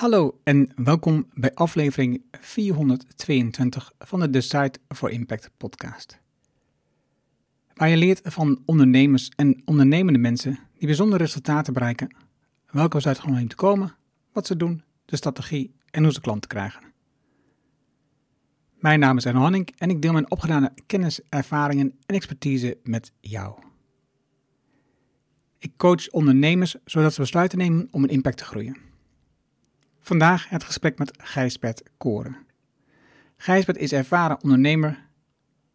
Hallo en welkom bij aflevering 422 van de Decide for Impact podcast. Waar je leert van ondernemers en ondernemende mensen die bijzondere resultaten bereiken, welke ze uit te komen, wat ze doen, de strategie en hoe ze klanten krijgen. Mijn naam is Erno Hanning en ik deel mijn opgedane kennis, ervaringen en expertise met jou. Ik coach ondernemers zodat ze besluiten nemen om een impact te groeien. Vandaag het gesprek met Gijsbert Koren. Gijsbert is ervaren ondernemer,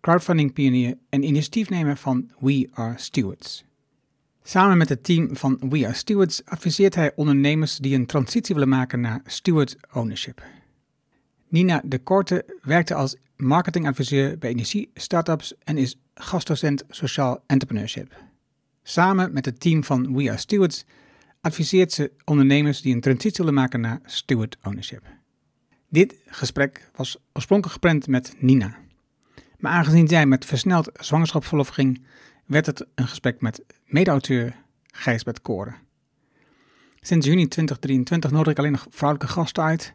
crowdfunding pionier en initiatiefnemer van We Are Stewards. Samen met het team van We Are Stewards adviseert hij ondernemers die een transitie willen maken naar steward ownership. Nina de Korte werkte als marketingadviseur bij energie-startups en is gastdocent sociaal entrepreneurship. Samen met het team van We Are Stewards adviseert ze ondernemers die een transitie willen maken naar steward ownership. Dit gesprek was oorspronkelijk gepland met Nina. Maar aangezien zij met versneld zwangerschapsverlof ging, werd het een gesprek met mede-auteur Gijsbert Koren. Sinds juni 2023 nodig ik alleen nog vrouwelijke gasten uit.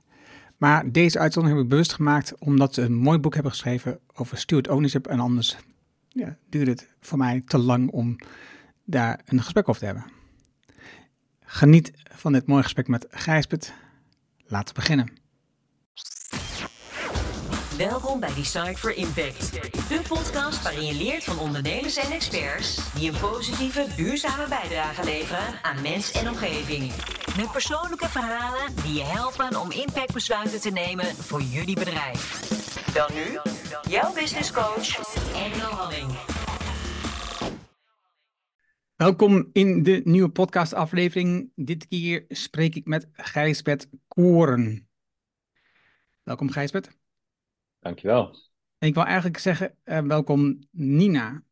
Maar deze uitzondering heb ik bewust gemaakt omdat ze een mooi boek hebben geschreven over steward ownership. En anders ja, duurde het voor mij te lang om daar een gesprek over te hebben. Geniet van dit mooie gesprek met Gijsbert. Laten we beginnen. Welkom bij Design for Impact, de podcast waarin je leert van ondernemers en experts die een positieve, duurzame bijdrage leveren aan mens en omgeving. Met persoonlijke verhalen die je helpen om impactbesluiten te nemen voor jullie bedrijf. Dan nu, jouw business coach, Engel Halling. Welkom in de nieuwe podcastaflevering. Dit keer spreek ik met Gijsbert Koren. Welkom Gijsbert. Dankjewel. En ik wil eigenlijk zeggen uh, welkom Nina.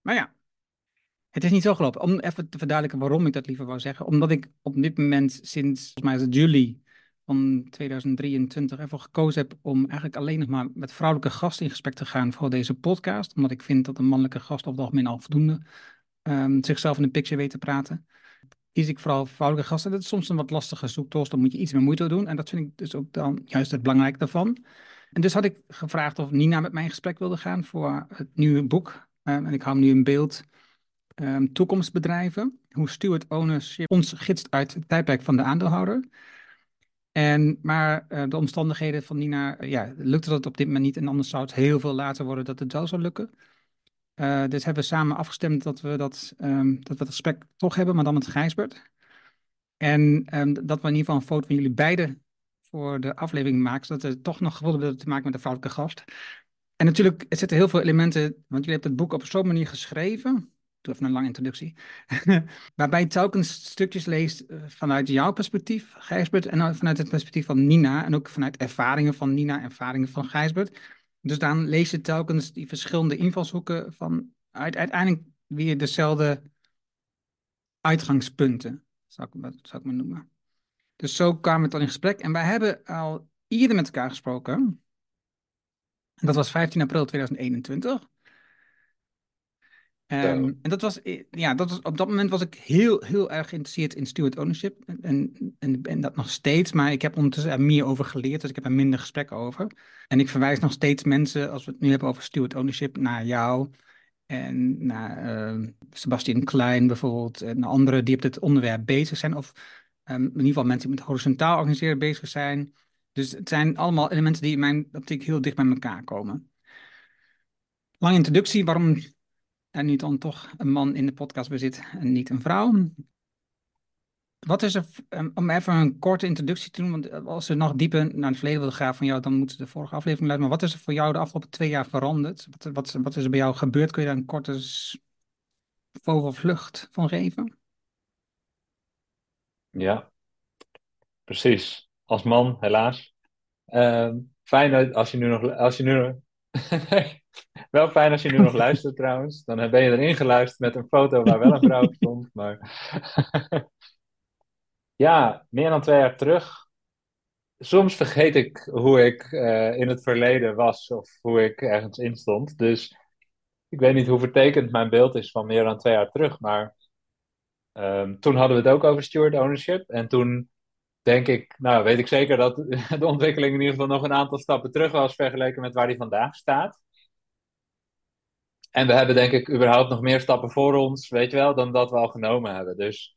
Maar ja, het is niet zo gelopen. Om even te verduidelijken waarom ik dat liever wou zeggen. Omdat ik op dit moment sinds, volgens mij is het juli van 2023, ervoor gekozen heb om eigenlijk alleen nog maar met vrouwelijke gasten in gesprek te gaan voor deze podcast. Omdat ik vind dat een mannelijke gast op het algemeen al voldoende um, zichzelf in een picture weet te praten. Kies ik vooral vrouwelijke gasten. Dat is soms een wat lastige zoektocht, dan moet je iets meer moeite doen. En dat vind ik dus ook dan juist het belangrijke daarvan. En dus had ik gevraagd of Nina met mij in gesprek wilde gaan voor het nieuwe boek. Um, en ik hou nu een beeld um, toekomstbedrijven. Hoe steward ownership ons gidst uit het tijdperk van de aandeelhouder. En, maar uh, de omstandigheden van Nina, uh, ja, lukte dat op dit moment niet. En anders zou het heel veel later worden dat het wel zou lukken. Uh, dus hebben we samen afgestemd dat we dat, um, dat we het gesprek toch hebben, maar dan met Gijsbert. En um, dat we in ieder geval een foto van jullie beiden voor de aflevering maken, zodat we toch nog gevonden hebben te maken met de vrouwelijke gast. En natuurlijk, er zitten heel veel elementen, want jullie hebben het boek op zo'n manier geschreven. Ik doe even een lange introductie. waarbij je telkens stukjes leest eh, vanuit jouw perspectief, Gijsbert, en vanuit het perspectief van Nina. En ook vanuit ervaringen van Nina, ervaringen van Gijsbert. Dus dan lees je telkens die verschillende invalshoeken van uiteindelijk weer dezelfde uitgangspunten, zou ik, zou ik maar noemen. Dus zo kwamen we dan in gesprek. En wij hebben al eerder met elkaar gesproken. Dat was 15 april 2021. Um, en dat was, ja, dat was, op dat moment was ik heel, heel erg geïnteresseerd in steward ownership. En, en, en dat nog steeds, maar ik heb ondertussen er meer over geleerd, dus ik heb er minder gesprekken over. En ik verwijs nog steeds mensen, als we het nu hebben over steward ownership, naar jou en naar uh, Sebastian Klein bijvoorbeeld, en anderen die op dit onderwerp bezig zijn. Of um, in ieder geval mensen die met horizontaal organiseren bezig zijn. Dus het zijn allemaal elementen die in mijn optiek heel dicht bij elkaar komen. Lange introductie, waarom en nu dan toch een man in de podcast bezit en niet een vrouw. Wat is er, ehm, om even een korte introductie te doen, want als we nog dieper naar het verleden willen gaan van jou, dan moeten de vorige aflevering luisteren. Maar wat is er voor jou de afgelopen twee jaar veranderd? Wat, wat, is er bij jou gebeurd? Kun je daar een korte vogelvlucht van geven? Ja, precies. Als man, helaas. Uh, fijn als je nu nog, als je nu wel fijn als je nu nog luistert trouwens. Dan ben je erin geluisterd met een foto waar wel een vrouw op stond. Maar ja, meer dan twee jaar terug. Soms vergeet ik hoe ik uh, in het verleden was of hoe ik ergens in stond. Dus ik weet niet hoe vertekend mijn beeld is van meer dan twee jaar terug. Maar um, toen hadden we het ook over steward ownership. En toen denk ik, nou weet ik zeker dat de ontwikkeling in ieder geval nog een aantal stappen terug was vergeleken met waar hij vandaag staat. En we hebben denk ik überhaupt nog meer stappen voor ons, weet je wel, dan dat we al genomen hebben. Dus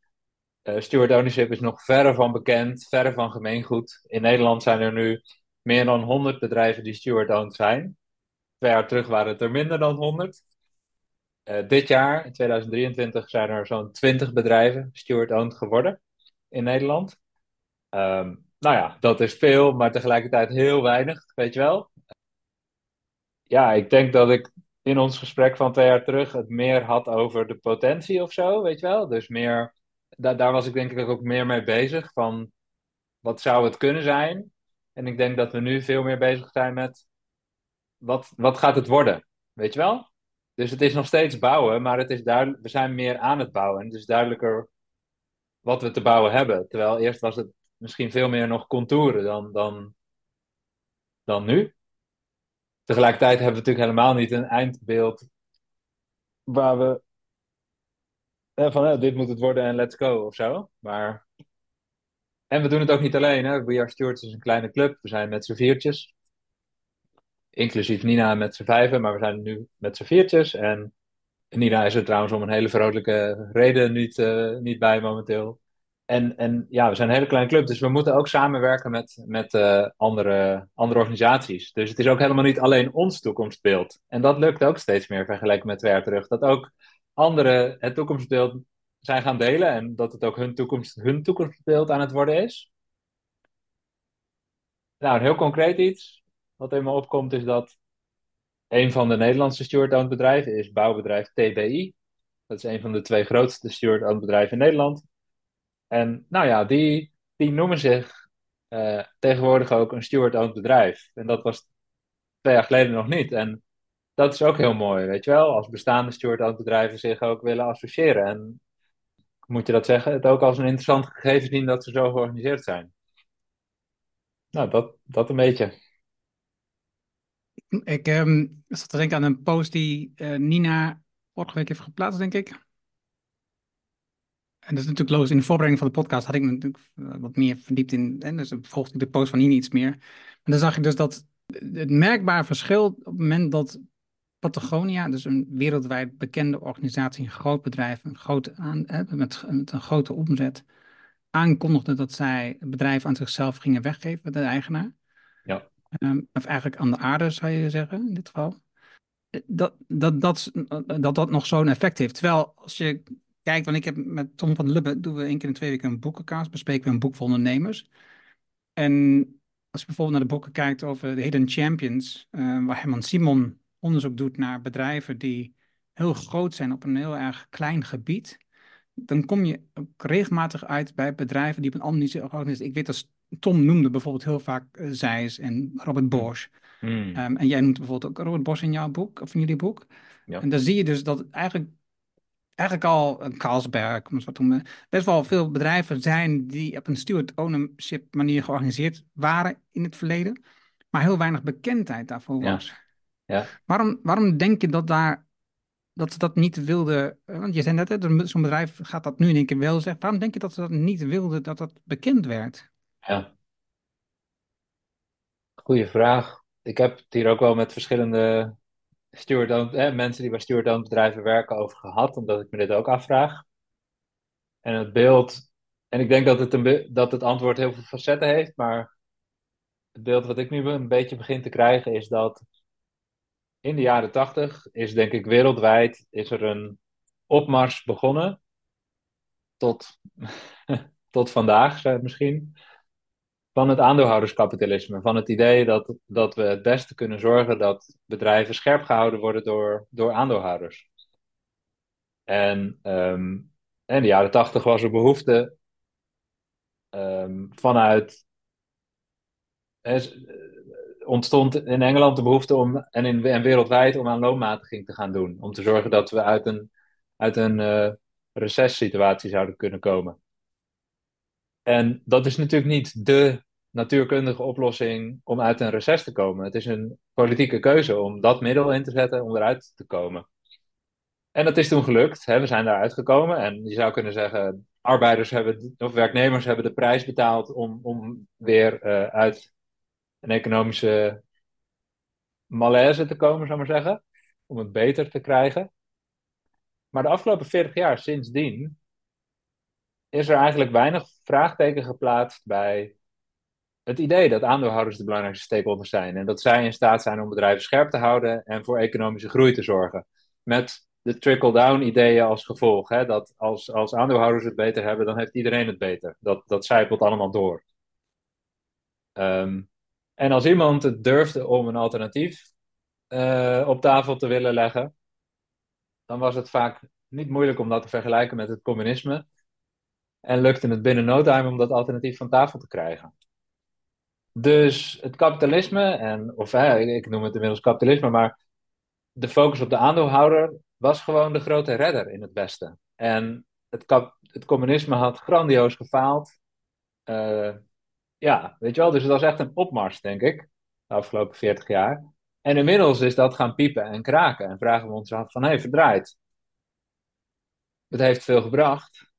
uh, steward ownership is nog verre van bekend, verre van gemeengoed. In Nederland zijn er nu meer dan 100 bedrijven die steward-owned zijn. Twee jaar terug waren het er minder dan 100. Uh, eh, dit jaar, in 2023, zijn er zo'n 20 bedrijven steward-owned geworden in Nederland. Um, nou ja, dat is veel, maar tegelijkertijd heel weinig, weet je wel. Ja, ik denk dat ik in ons gesprek van twee jaar terug het meer had over de potentie of zo, weet je wel. Dus meer, daar, daar was ik denk ik ook meer mee bezig van wat zou het kunnen zijn. En ik denk dat we nu veel meer bezig zijn met wat, wat gaat het worden, weet je wel. Dus het is nog steeds bouwen, maar het is we zijn meer aan het bouwen. Is duidelijker wat we te bouwen hebben. Terwijl eerst was het misschien veel meer nog contouren dan, dan, dan nu. Tegelijkertijd hebben we natuurlijk helemaal niet een eindbeeld waar we van dit moet het worden en let's go of zo. Maar... En we doen het ook niet alleen. Hè? We Are Stewards is een kleine club. We zijn met z'n viertjes. Inclusief Nina met z'n vijven, maar we zijn nu met z'n viertjes. En Nina is er trouwens om een hele vrolijke reden niet, uh, niet bij momenteel. En, en ja, we zijn een hele kleine club, dus we moeten ook samenwerken met, met uh, andere, andere organisaties. Dus het is ook helemaal niet alleen ons toekomstbeeld. En dat lukt ook steeds meer vergeleken met twee terug. Dat ook anderen het toekomstbeeld zijn gaan delen en dat het ook hun, toekomst, hun toekomstbeeld aan het worden is. Nou, een heel concreet iets wat in me opkomt is dat een van de Nederlandse steward-owned bedrijven is bouwbedrijf TBI. Dat is een van de twee grootste steward-owned bedrijven in Nederland. En nou ja, die, die noemen zich uh, tegenwoordig ook een steward-owned bedrijf. En dat was twee jaar geleden nog niet. En dat is ook heel mooi, weet je wel. Als bestaande steward-owned bedrijven zich ook willen associëren. En moet je dat zeggen, het ook als een interessant gegeven zien dat ze zo georganiseerd zijn. Nou, dat, dat een beetje. Ik um, zat te denken aan een post die uh, Nina vorige week heeft geplaatst, denk ik. En dat is natuurlijk logisch. In de voorbereiding van de podcast had ik me natuurlijk eh, wat meer verdiept in. En dus volgde ik de post van Nina iets meer. En dan zag ik dus dat het merkbaar verschil op het moment dat Patagonia, dus een wereldwijd bekende organisatie, een groot bedrijf, een groot aan, met, met een grote omzet, aankondigde dat zij het bedrijf aan zichzelf gingen weggeven, de eigenaar. Ja. Um, of eigenlijk aan de aarde, zou je zeggen, in dit geval. Dat dat, dat, dat, dat nog zo'n effect heeft. Terwijl als je kijkt, want ik heb met Tom van Lubbe, doen we één keer in twee weken een boekenkaas, bespreken we een boek voor ondernemers. En als je bijvoorbeeld naar de boeken kijkt over de Hidden Champions, uh, waar Herman Simon onderzoek doet naar bedrijven die heel groot zijn op een heel erg klein gebied, dan kom je ook regelmatig uit bij bedrijven die op een andere manier. Ik weet dat Tom noemde bijvoorbeeld heel vaak uh, Zeiss en Robert Bosch. Hmm. Um, en jij noemt bijvoorbeeld ook Robert Bosch in jouw boek, of in jullie boek. Ja. En dan zie je dus dat eigenlijk, eigenlijk al een Carlsberg, om wat noemen, best wel veel bedrijven zijn die op een steward ownership manier georganiseerd waren in het verleden, maar heel weinig bekendheid daarvoor was. Ja. Ja. Waarom, waarom denk je dat daar dat ze dat niet wilden? Eh, want je zei net, zo'n bedrijf gaat dat nu in één keer wel zeggen. Waarom denk je dat ze dat niet wilden dat dat bekend werd? Ja. Goeie vraag. Ik heb het hier ook wel met verschillende mensen die bij steward bedrijven werken over gehad, omdat ik me dit ook afvraag. En het beeld, en ik denk dat het, een, dat het antwoord heel veel facetten heeft, maar het beeld wat ik nu een beetje begin te krijgen is dat in de jaren tachtig is denk ik wereldwijd is er een opmars begonnen. Tot, tot vandaag misschien. Van het aandeelhouderskapitalisme. Van het idee dat, dat we het beste kunnen zorgen dat bedrijven scherp gehouden worden door, door aandeelhouders. En um, in de jaren tachtig was er behoefte um, vanuit ontstond in Engeland de behoefte om, en, in, en wereldwijd om aan loonmatiging te gaan doen. Om te zorgen dat we uit een, uit een uh, recessieituatie zouden kunnen komen. En dat is natuurlijk niet de natuurkundige oplossing om uit een recess te komen. Het is een politieke keuze om dat middel in te zetten om eruit te komen. En dat is toen gelukt. Hè? We zijn daaruit gekomen. En je zou kunnen zeggen, arbeiders hebben, of werknemers hebben de prijs betaald om, om weer uh, uit een economische malaise te komen, zou maar zeggen. Om het beter te krijgen. Maar de afgelopen 40 jaar sindsdien is er eigenlijk weinig vraagteken geplaatst bij het idee dat aandeelhouders de belangrijkste stakeholders zijn. En dat zij in staat zijn om bedrijven scherp te houden en voor economische groei te zorgen. Met de trickle-down ideeën als gevolg. Hè? Dat als, als aandeelhouders het beter hebben, dan heeft iedereen het beter. Dat, dat zijpelt allemaal door. Ehm, en als iemand het durfde om een alternatief uh, op tafel te willen leggen, dan was het vaak niet moeilijk om dat te vergelijken met het communisme. En lukte het binnen no time om dat alternatief van tafel te krijgen. Dus het kapitalisme, en, of ik noem het inmiddels kapitalisme, maar de focus op de aandeelhouder was gewoon de grote redder in het Westen. En het, kap, het communisme had grandioos gefaald. Uh, ja, weet je wel, dus het was echt een opmars, denk ik, de afgelopen 40 jaar. En inmiddels is dat gaan piepen en kraken en vragen we ons af van, hé, hey, verdraaid. Het heeft veel gebracht,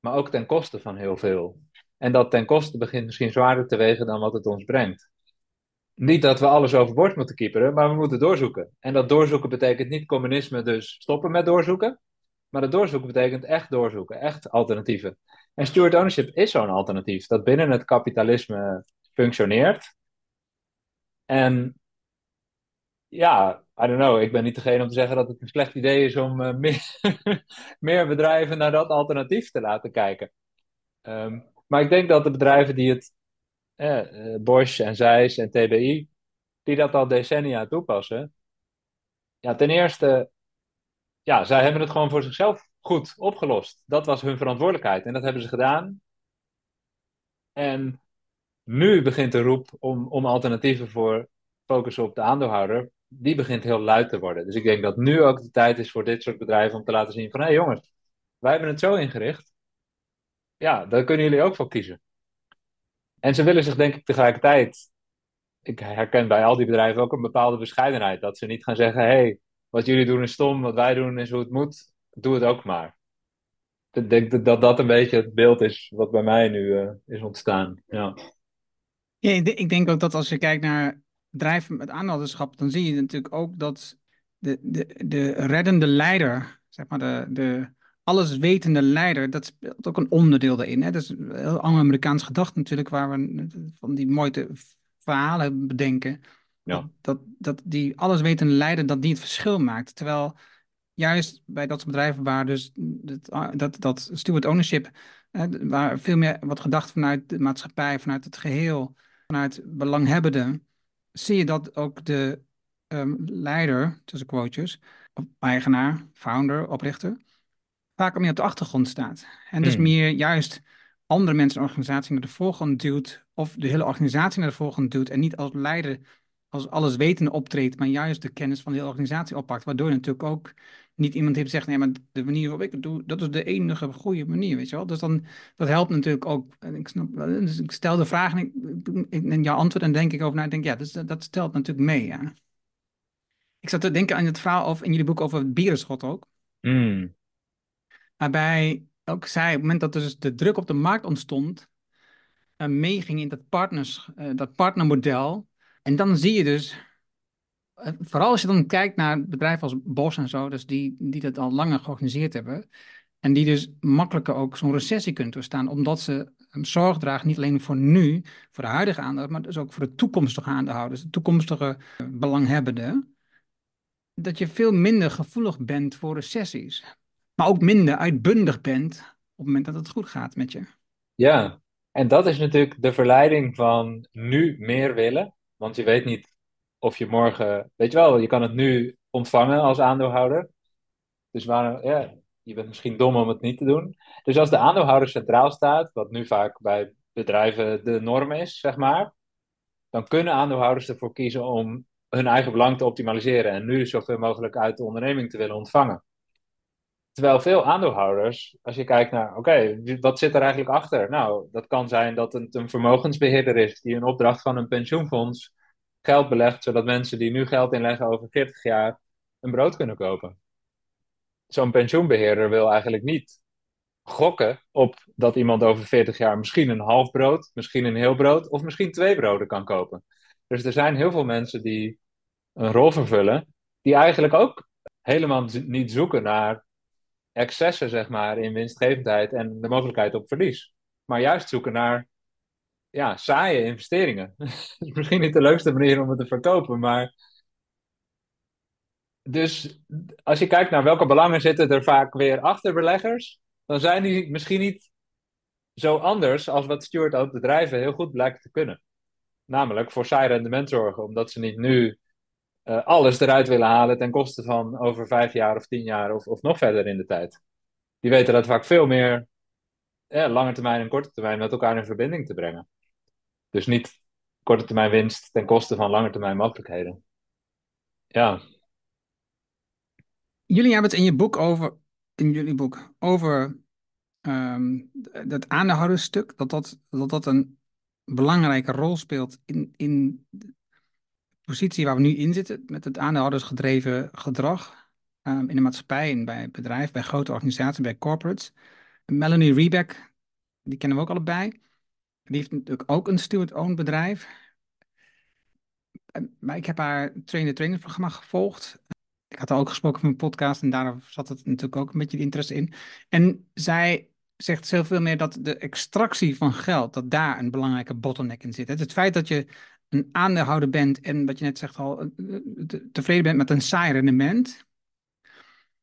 maar ook ten koste van heel veel. En dat ten koste begint misschien zwaarder te wegen dan wat het ons brengt. Niet dat we alles overboord moeten kieperen, maar we moeten doorzoeken. En dat doorzoeken betekent niet communisme, dus stoppen met doorzoeken. Maar dat doorzoeken betekent echt doorzoeken, echt alternatieven. En steward ownership is zo'n alternatief dat binnen het kapitalisme functioneert. En ja, I don't know. Ik ben niet degene om te zeggen dat het een slecht idee is om uh, meer, bedrijven naar dat alternatief te laten kijken. Um, maar ik denk dat de bedrijven die het, eh, Bosch en Zeiss en TBI, die dat al decennia toepassen, ja, ten eerste, ja, zij hebben het gewoon voor zichzelf goed opgelost. Dat was hun verantwoordelijkheid en dat hebben ze gedaan. En nu begint de roep om, om alternatieven voor focussen op de aandeelhouder, die begint heel luid te worden. Dus ik denk dat nu ook de tijd is voor dit soort bedrijven om te laten zien van, hé hey jongens, wij hebben het zo ingericht ja, daar kunnen jullie ook voor kiezen. En ze willen zich denk ik tegelijkertijd, ik herken bij al die bedrijven ook een bepaalde bescheidenheid. Dat ze niet gaan zeggen, hé, hey, wat jullie doen is stom, wat wij doen is hoe het moet, doe het ook maar. Ik denk dat dat een beetje het beeld is wat bij mij nu uh, is ontstaan. Ja. ja, ik denk ook dat als je kijkt naar bedrijven met aandeelhouderschap, dan zie je natuurlijk ook dat de, de, de reddende leider, zeg maar de, de, alleswetende leider, dat speelt ook een onderdeel daarin. Hè? Dat is een heel Anglo-Amerikaans gedachte natuurlijk, waar we van die mooie verhalen bedenken. Ja. Dat, dat die alleswetende leider, dat die het verschil maakt. Terwijl juist bij dat soort bedrijven waar dus dat, dat, dat steward ownership, hè, waar veel meer wordt gedacht vanuit de maatschappij, vanuit het geheel, vanuit belanghebbenden, zie je dat ook de um, leider, tussen quotes, eigenaar, founder, oprichter, vaak meer op de achtergrond staat. En dus hmm. meer juist andere mensen en organisaties naar de voorgrond duwt, of de hele organisatie naar de voorgrond duwt, en niet als leider, als alleswetende optreedt, maar juist de kennis van de hele organisatie oppakt, waardoor je natuurlijk ook niet iemand heeft gezegd, nee, maar de manier waarop ik het doe, dat is de enige goede manier, weet je wel. Dus dan, dat helpt natuurlijk ook, en ik, snap, dus ik stel de vraag en ik, ik, jouw antwoord en denk ik over na, ik denk, ja, dus, dat stelt natuurlijk mee, ja. Ik zat te denken aan het verhaal of in jullie boek over het bierenschot ook. Mm. Waarbij ook zij, op het moment dat dus de druk op de markt ontstond, uh, meeging in dat, partners, uh, dat partnermodel. En dan zie je dus, uh, vooral als je dan kijkt naar bedrijven als Bos en zo, dus die, die dat al langer georganiseerd hebben. En die dus makkelijker ook zo'n recessie kunnen doorstaan, omdat ze zorg dragen niet alleen voor nu, voor de huidige aandeelhouders, maar dus ook voor de toekomstige aandeelhouders, de toekomstige belanghebbenden. Dat je veel minder gevoelig bent voor recessies maar ook minder uitbundig bent op het moment dat het goed gaat met je. Ja, en dat is natuurlijk de verleiding van nu meer willen. Want je weet niet of je morgen, weet je wel, je kan het nu ontvangen als aandeelhouder. Dus waarom, ja, je bent misschien dom om het niet te doen. Dus als de aandeelhouder centraal staat, wat nu vaak bij bedrijven de norm is, zeg maar, dan kunnen aandeelhouders ervoor kiezen om hun eigen belang te optimaliseren en nu zoveel mogelijk uit de onderneming te willen ontvangen. Terwijl veel aandeelhouders, als je kijkt naar, oké, wat zit er eigenlijk achter? Nou, dat kan zijn dat het een vermogensbeheerder is die een opdracht van een pensioenfonds geld belegt, zodat mensen die nu geld inleggen over 40 jaar een brood kunnen kopen. Zo'n pensioenbeheerder wil eigenlijk niet gokken op dat iemand over 40 jaar misschien een half brood, misschien een heel brood of misschien twee broden kan kopen. Dus er zijn heel veel mensen die een rol vervullen, die eigenlijk ook helemaal niet zoeken naar excessen, zeg maar, in winstgevendheid en de mogelijkheid op verlies. Maar juist zoeken naar ja, saaie investeringen. misschien niet de leukste manier om het te verkopen, maar. Dus als je kijkt naar welke belangen zitten er vaak weer achter beleggers, dan zijn die misschien niet zo anders als wat Stuart ook bedrijven heel goed blijkt te kunnen. Namelijk voor saai rendement zorgen, omdat ze niet nu uh, alles eruit willen halen ten koste van over vijf jaar of tien jaar of, of nog verder in de tijd. Die weten dat vaak veel meer ja, lange termijn en korte termijn met elkaar in verbinding te brengen. Dus niet korte termijn winst ten koste van lange termijn mogelijkheden. Ja. Jullie hebben het in je boek over, in jullie boek, over um, dat aandeelhoudersstuk, dat dat, dat dat een belangrijke rol speelt in, in positie waar we nu in zitten, met het aandeelhoudersgedreven gedrag um, in de maatschappij en bij bedrijven, bij grote organisaties, bij corporates. Melanie Rebeck, die kennen we ook allebei. Die heeft natuurlijk ook een steward-owned bedrijf. Maar ik heb haar trainer-trainersprogramma gevolgd. Ik had haar ook gesproken van mijn podcast en daar zat het natuurlijk ook een beetje de interesse in. En zij zegt veel meer dat de extractie van geld, dat daar een belangrijke bottleneck in zit. Het feit dat je een aandeelhouder bent en wat je net zegt al, eh, eh, tevreden bent met een saai rendement.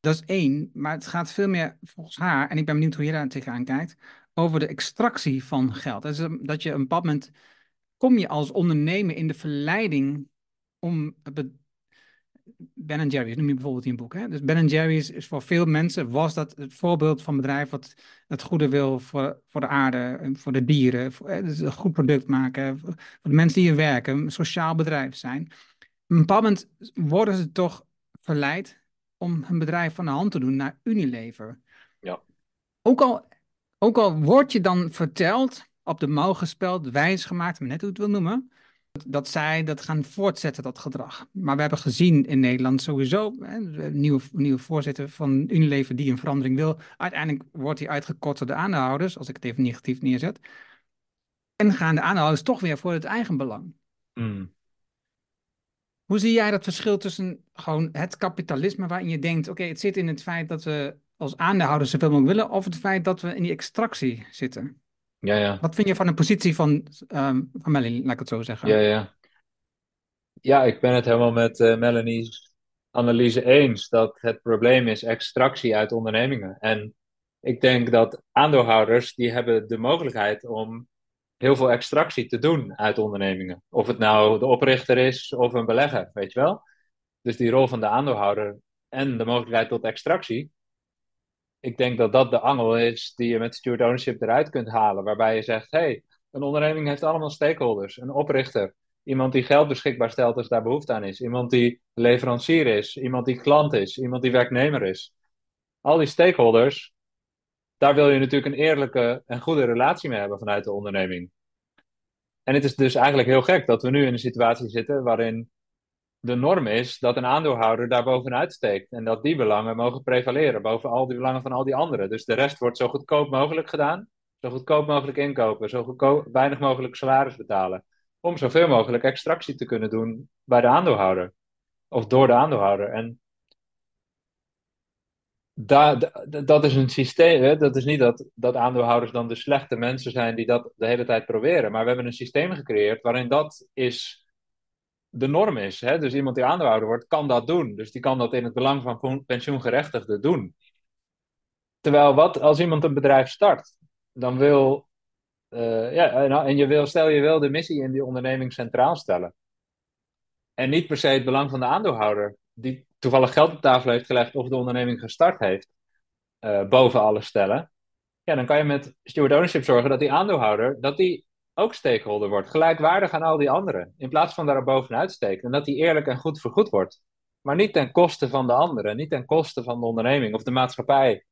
Dat is één, maar het gaat veel meer volgens haar, en ik ben benieuwd hoe je daar tegenaan kijkt, over de extractie van geld. Dat, is, dat je een bepaald moment kom je als ondernemer in de verleiding om Ben Jerry's noem je bijvoorbeeld in een boek. Hè? Dus Ben Jerry's is voor veel mensen was dat het voorbeeld van een bedrijf wat het goede wil voor, voor de aarde, voor de dieren, voor, hè? Dus een goed product maken, voor de mensen die hier werken, een sociaal bedrijf zijn. Op een bepaald moment worden ze toch verleid om hun bedrijf van de hand te doen naar Unilever. Ja. Ook al, ook al wordt je dan verteld, op de mouw gespeld, wijs gemaakt, net hoe het wil noemen, dat zij dat gaan voortzetten, dat gedrag. Maar we hebben gezien in Nederland sowieso, hè, nieuwe, nieuwe voorzitter van Unilever die een verandering wil. Uiteindelijk wordt hij uitgekort door de aandeelhouders, als ik het even negatief neerzet. En gaan de aandeelhouders toch weer voor het eigen belang. Mm. Hoe zie jij dat verschil tussen gewoon het kapitalisme waarin je denkt, oké, het zit in het feit dat we als aandeelhouders zoveel mogelijk willen, of het feit dat we in die extractie zitten? Ja, ja. Wat vind je van de positie van, um, van Melanie, laat ik het zo zeggen? Ja, ja. Ja, ik ben het helemaal met uh, Melanie's analyse eens dat het probleem is extractie uit ondernemingen. En ik denk dat aandeelhouders die hebben de mogelijkheid om heel veel extractie te doen uit ondernemingen. Of het nou de oprichter is of een belegger, weet je wel. Dus die rol van de aandeelhouder en de mogelijkheid tot extractie, ik denk dat dat de angel is die je met steward ownership eruit kunt halen. Waarbij je zegt, hey, een onderneming heeft allemaal stakeholders. Een oprichter, iemand die geld beschikbaar stelt als daar behoefte aan is. Iemand die leverancier is, iemand die klant is, iemand die werknemer is. Al die stakeholders, daar wil je natuurlijk een eerlijke en goede relatie mee hebben vanuit de onderneming. En het is dus eigenlijk heel gek dat we nu in een situatie zitten waarin de norm is dat een aandeelhouder daar bovenuit steekt. En dat die belangen mogen prevaleren boven al die belangen van al die anderen. Dus de rest wordt zo goedkoop mogelijk gedaan. Zo goedkoop mogelijk inkopen. Zo goedkoop, weinig mogelijk salaris betalen. Om zoveel mogelijk extractie te kunnen doen bij de aandeelhouder. Of door de aandeelhouder. En dat is een systeem. Hè? Dat is niet dat, dat aandeelhouders dan de slechte mensen zijn die dat de hele tijd proberen. Maar we hebben een systeem gecreëerd waarin dat is de norm is. Hè? Dus iemand die aandeelhouder wordt, kan dat doen. Dus die kan dat in het belang van pensioengerechtigden doen. Terwijl wat als iemand een bedrijf start, dan wil. Uh, ja, en je wil, stel je wil de missie in die onderneming centraal stellen. En niet per se het belang van de aandeelhouder, die toevallig geld op tafel heeft gelegd of de onderneming gestart heeft, uh, boven alles stellen. Ja, dan kan je met steward ownership zorgen dat die aandeelhouder, dat die ook stakeholder wordt. Gelijkwaardig aan al die anderen. In plaats van daar bovenuit steken. En dat die eerlijk en goed vergoed wordt. Maar niet ten koste van de anderen. Niet ten koste van de onderneming of de maatschappij.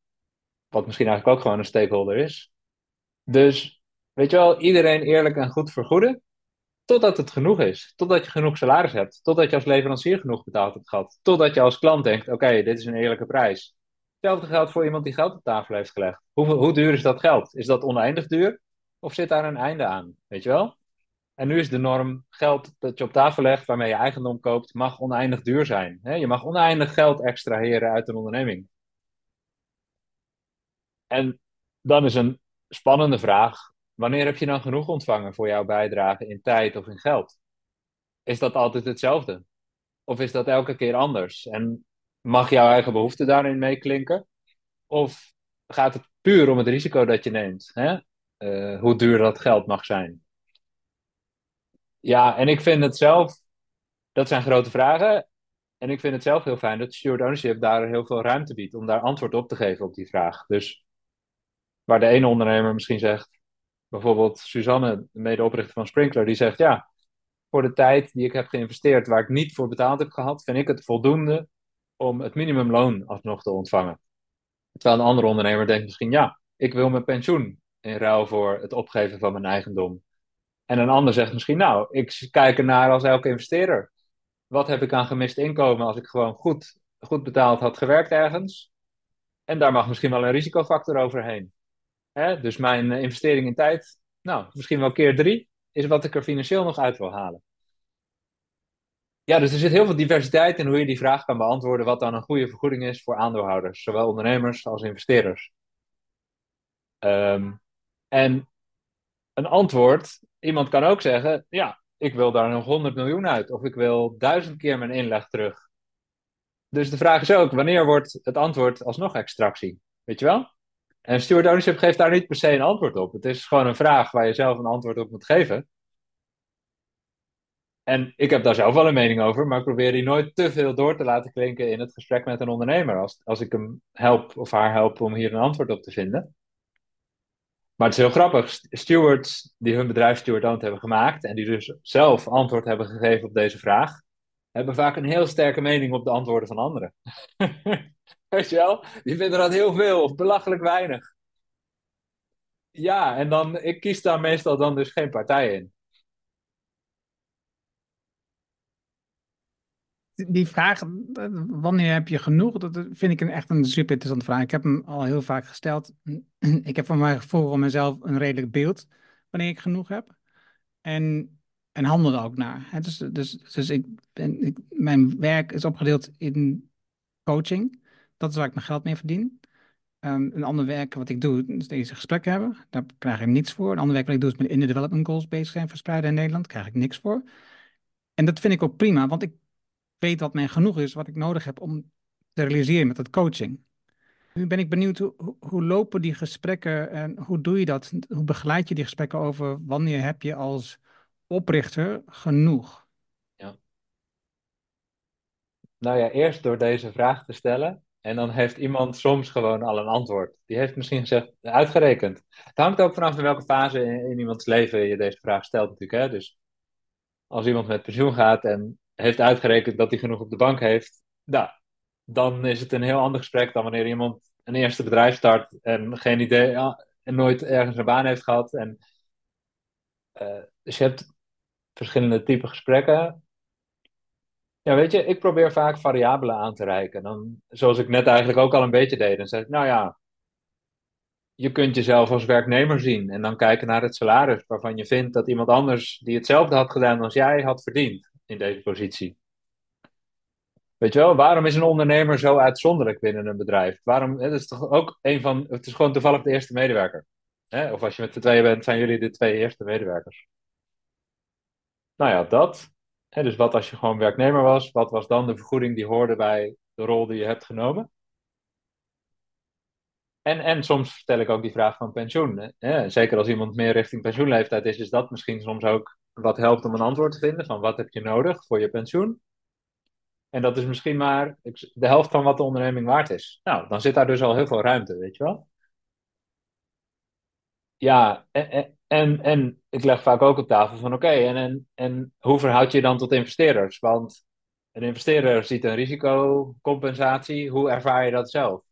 Wat misschien eigenlijk ook gewoon een stakeholder is. Dus, weet je wel, iedereen eerlijk en goed vergoeden. Totdat het genoeg is. Totdat je genoeg salaris hebt. Totdat je als leverancier genoeg betaald hebt gehad. Totdat je als klant denkt: oké, dit is een eerlijke prijs. Hetzelfde geldt voor iemand die geld op tafel heeft gelegd. Hoe, hoe duur is dat geld? Is dat oneindig duur? Of zit daar een einde aan? Weet je wel? En nu is de norm: geld dat je op tafel legt, waarmee je eigendom koopt, mag oneindig duur zijn. Je mag oneindig geld extraheren uit een onderneming. En dan is een spannende vraag: wanneer heb je dan genoeg ontvangen voor jouw bijdrage in tijd of in geld? Is dat altijd hetzelfde? Of is dat elke keer anders? En mag jouw eigen behoefte daarin meeklinken? Of gaat het puur om het risico dat je neemt? Hè? Uh, hoe duur dat geld mag zijn? Ja, en ik vind het zelf, dat zijn grote vragen. En ik vind het zelf heel fijn dat steward ownership daar heel veel ruimte biedt om daar antwoord op te geven op die vraag. Dus waar de ene ondernemer misschien zegt, bijvoorbeeld Suzanne, de medeoprichter van Sprinkler, die zegt ja, voor de tijd die ik heb geïnvesteerd waar ik niet voor betaald heb gehad, vind ik het voldoende om het minimumloon alsnog te ontvangen. Terwijl een andere ondernemer denkt misschien ja, ik wil mijn pensioen in ruil voor het opgeven van mijn eigendom. En een ander zegt misschien, nou, ik kijk ernaar als elke investeerder. Wat heb ik aan gemist inkomen als ik gewoon goed, goed betaald had gewerkt ergens? En daar mag misschien wel een risicofactor overheen. Hè? Dus mijn eh, investering in tijd, nou, misschien wel keer drie, is wat ik er financieel nog uit wil halen. Ja, dus er zit heel veel diversiteit in hoe je die vraag kan beantwoorden, wat dan een goede vergoeding is voor aandeelhouders, zowel ondernemers als investeerders. Ehm, en een antwoord Iemand kan ook zeggen, ja, ik wil daar nog 100 miljoen uit. Of ik wil duizend keer mijn inleg terug. Dus de vraag is ook, wanneer wordt het antwoord alsnog extractie? Weet je wel? En steward ownership geeft daar niet per se een antwoord op. Het is gewoon een vraag waar je zelf een antwoord op moet geven. En ik heb daar zelf wel een mening over, maar ik probeer die nooit te veel door te laten klinken in het gesprek met een ondernemer. Als, als ik hem help of haar help om hier een antwoord op te vinden. Maar het is heel grappig. Stewards die hun bedrijf steward hebben gemaakt en die dus zelf antwoord hebben gegeven op deze vraag, hebben vaak een heel sterke mening op de antwoorden van anderen. Weet je wel? Die vinden dat heel veel of belachelijk weinig. Ja, en dan, ik kies daar meestal dan dus geen partij in. Die vraag, wanneer heb je genoeg? Dat vind ik een, echt een super interessante vraag. Ik heb hem al heel vaak gesteld. Ik heb van mijn gevoel van mezelf een redelijk beeld wanneer ik genoeg heb. En, en handel er ook naar. Dus, dus, dus ik ben, ik, mijn werk is opgedeeld in coaching. Dat is waar ik mijn geld mee verdien. Um, een ander werk wat ik doe, is deze gesprekken hebben. Daar krijg ik niets voor. Een ander werk wat ik doe, is met in de development goals bezig zijn, verspreiden in Nederland. Daar krijg ik niks voor. En dat vind ik ook prima, want ik weet wat mij genoeg is, wat ik nodig heb om te realiseren met het coaching. Nu ben ik benieuwd, hoe, hoe lopen die gesprekken en hoe doe je dat? Hoe begeleid je die gesprekken over wanneer heb je als oprichter genoeg? Ja. Nou ja, eerst door deze vraag te stellen. En dan heeft iemand soms gewoon al een antwoord. Die heeft misschien gezegd, uitgerekend. Het hangt ook vanaf in welke fase in, in iemands leven je deze vraag stelt natuurlijk. Hè? Dus als iemand met pensioen gaat en heeft uitgerekend dat hij genoeg op de bank heeft, nou, dan is het een heel ander gesprek dan wanneer iemand een eerste bedrijf start en geen idee en nooit ergens een baan heeft gehad. En, uh, dus je hebt verschillende typen gesprekken. Ja, weet je, ik probeer vaak variabelen aan te reiken. Dan, zoals ik net eigenlijk ook al een beetje deed. Dan zeg ik, nou ja, je kunt jezelf als werknemer zien en dan kijken naar het salaris waarvan je vindt dat iemand anders die hetzelfde had gedaan als jij had verdiend in deze positie. Weet je wel, waarom is een ondernemer zo uitzonderlijk binnen een bedrijf? Waarom, het is toch ook een van, het is gewoon toevallig de eerste medewerker. Hè? Of als je met de tweeën bent, zijn jullie de twee eerste medewerkers. Nou ja, dat. Hè, dus wat als je gewoon werknemer was, wat was dan de vergoeding die hoorde bij de rol die je hebt genomen? En, en soms stel ik ook die vraag van pensioen. Hè? Zeker als iemand meer richting pensioenleeftijd is, is dat misschien soms ook wat helpt om een antwoord te vinden van wat heb je nodig voor je pensioen. En dat is misschien maar de helft van wat de onderneming waard is. Nou, dan zit daar dus al heel veel ruimte, weet je wel? Ja, en, en, en ik leg vaak ook op tafel van oké, en, en, en hoe verhoud je je dan tot investeerders? Want een investeerder ziet een risicocompensatie, hoe ervaar je dat zelf?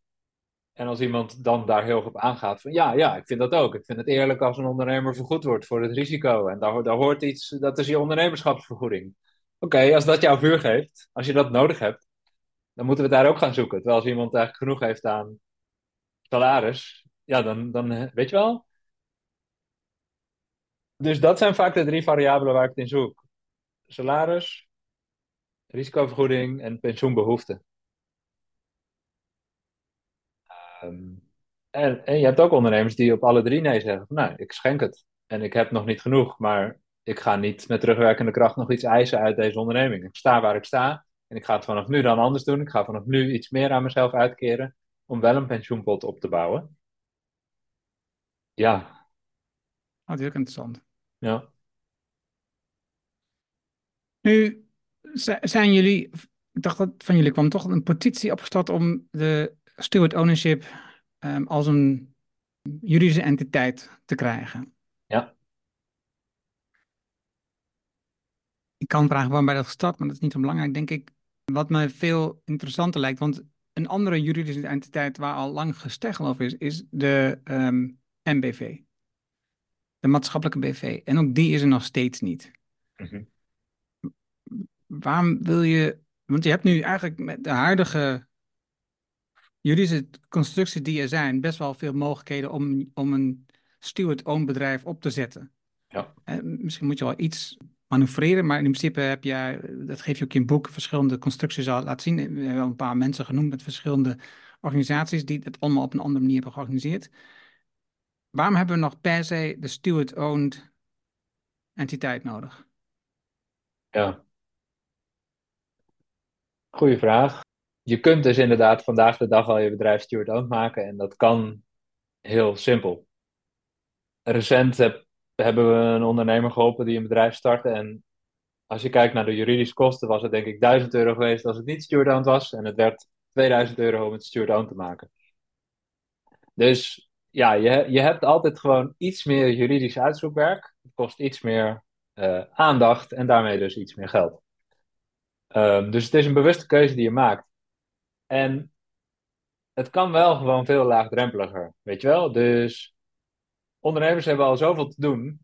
En als iemand dan daar heel op aangaat van ja, ja, ik vind dat ook. Ik vind het eerlijk als een ondernemer vergoed wordt voor het risico. En daar, hoort iets, dat is je ondernemerschapsvergoeding. Oké, als dat jouw vuur geeft, als je dat nodig hebt, dan moeten we daar ook gaan zoeken. Terwijl als iemand eigenlijk genoeg heeft aan salaris, ja, dan, dan weet je wel. Dus dat zijn vaak de drie variabelen waar ik het in zoek. Salaris, risicovergoeding en pensioenbehoeften. Um, en, en je hebt ook ondernemers die op alle drie nee zeggen. Van, nou, ik schenk het. En ik heb nog niet genoeg, maar ik ga niet met terugwerkende kracht nog iets eisen uit deze onderneming. Ik sta waar ik sta en ik ga het vanaf nu dan anders doen. Ik ga vanaf nu iets meer aan mezelf uitkeren om wel een pensioenpot op te bouwen. Ja. Oh, dat is ook interessant. Ja. Nu zijn jullie, ik dacht dat van jullie kwam toch een petitie opgestart om de steward ownership um, als een juridische entiteit te krijgen. Ja. Ik kan vragen waarom bij dat gestart, maar dat is niet zo belangrijk, denk ik. Wat me veel interessanter lijkt, want een andere juridische entiteit waar al lang gesteggel over is, is de um, ehm, MBV. De maatschappelijke BV. En ook die is er nog steeds niet. Mm Waarom wil je. Want je hebt nu eigenlijk met de huidige juridische constructies die er zijn, best wel veel mogelijkheden om, om een steward-owned bedrijf op te zetten. Ja. En misschien moet je wel iets manoeuvreren, maar in principe heb je, dat geef je ook in boek, verschillende constructies al laten zien. We hebben wel een paar mensen genoemd met verschillende organisaties die het allemaal op een andere manier hebben georganiseerd. Waarom hebben we nog per se de steward-owned entiteit nodig? Ja. Goeie vraag je kunt dus inderdaad vandaag de dag al je bedrijf steward-owned maken en dat kan heel simpel. Recent heb, hebben we een ondernemer geholpen die een bedrijf startte en als je kijkt naar de juridische kosten was het denk ik 1000 euro geweest als het niet steward-owned was en het werd 2000 euro om het steward-owned te maken. Dus ja, je, je hebt altijd gewoon iets meer juridisch uitzoekwerk. Het kost iets meer uh, aandacht en daarmee dus iets meer geld. Um, dus het is een bewuste keuze die je maakt. En het kan wel gewoon veel laagdrempeliger, weet je wel? Dus ondernemers hebben al zoveel te doen.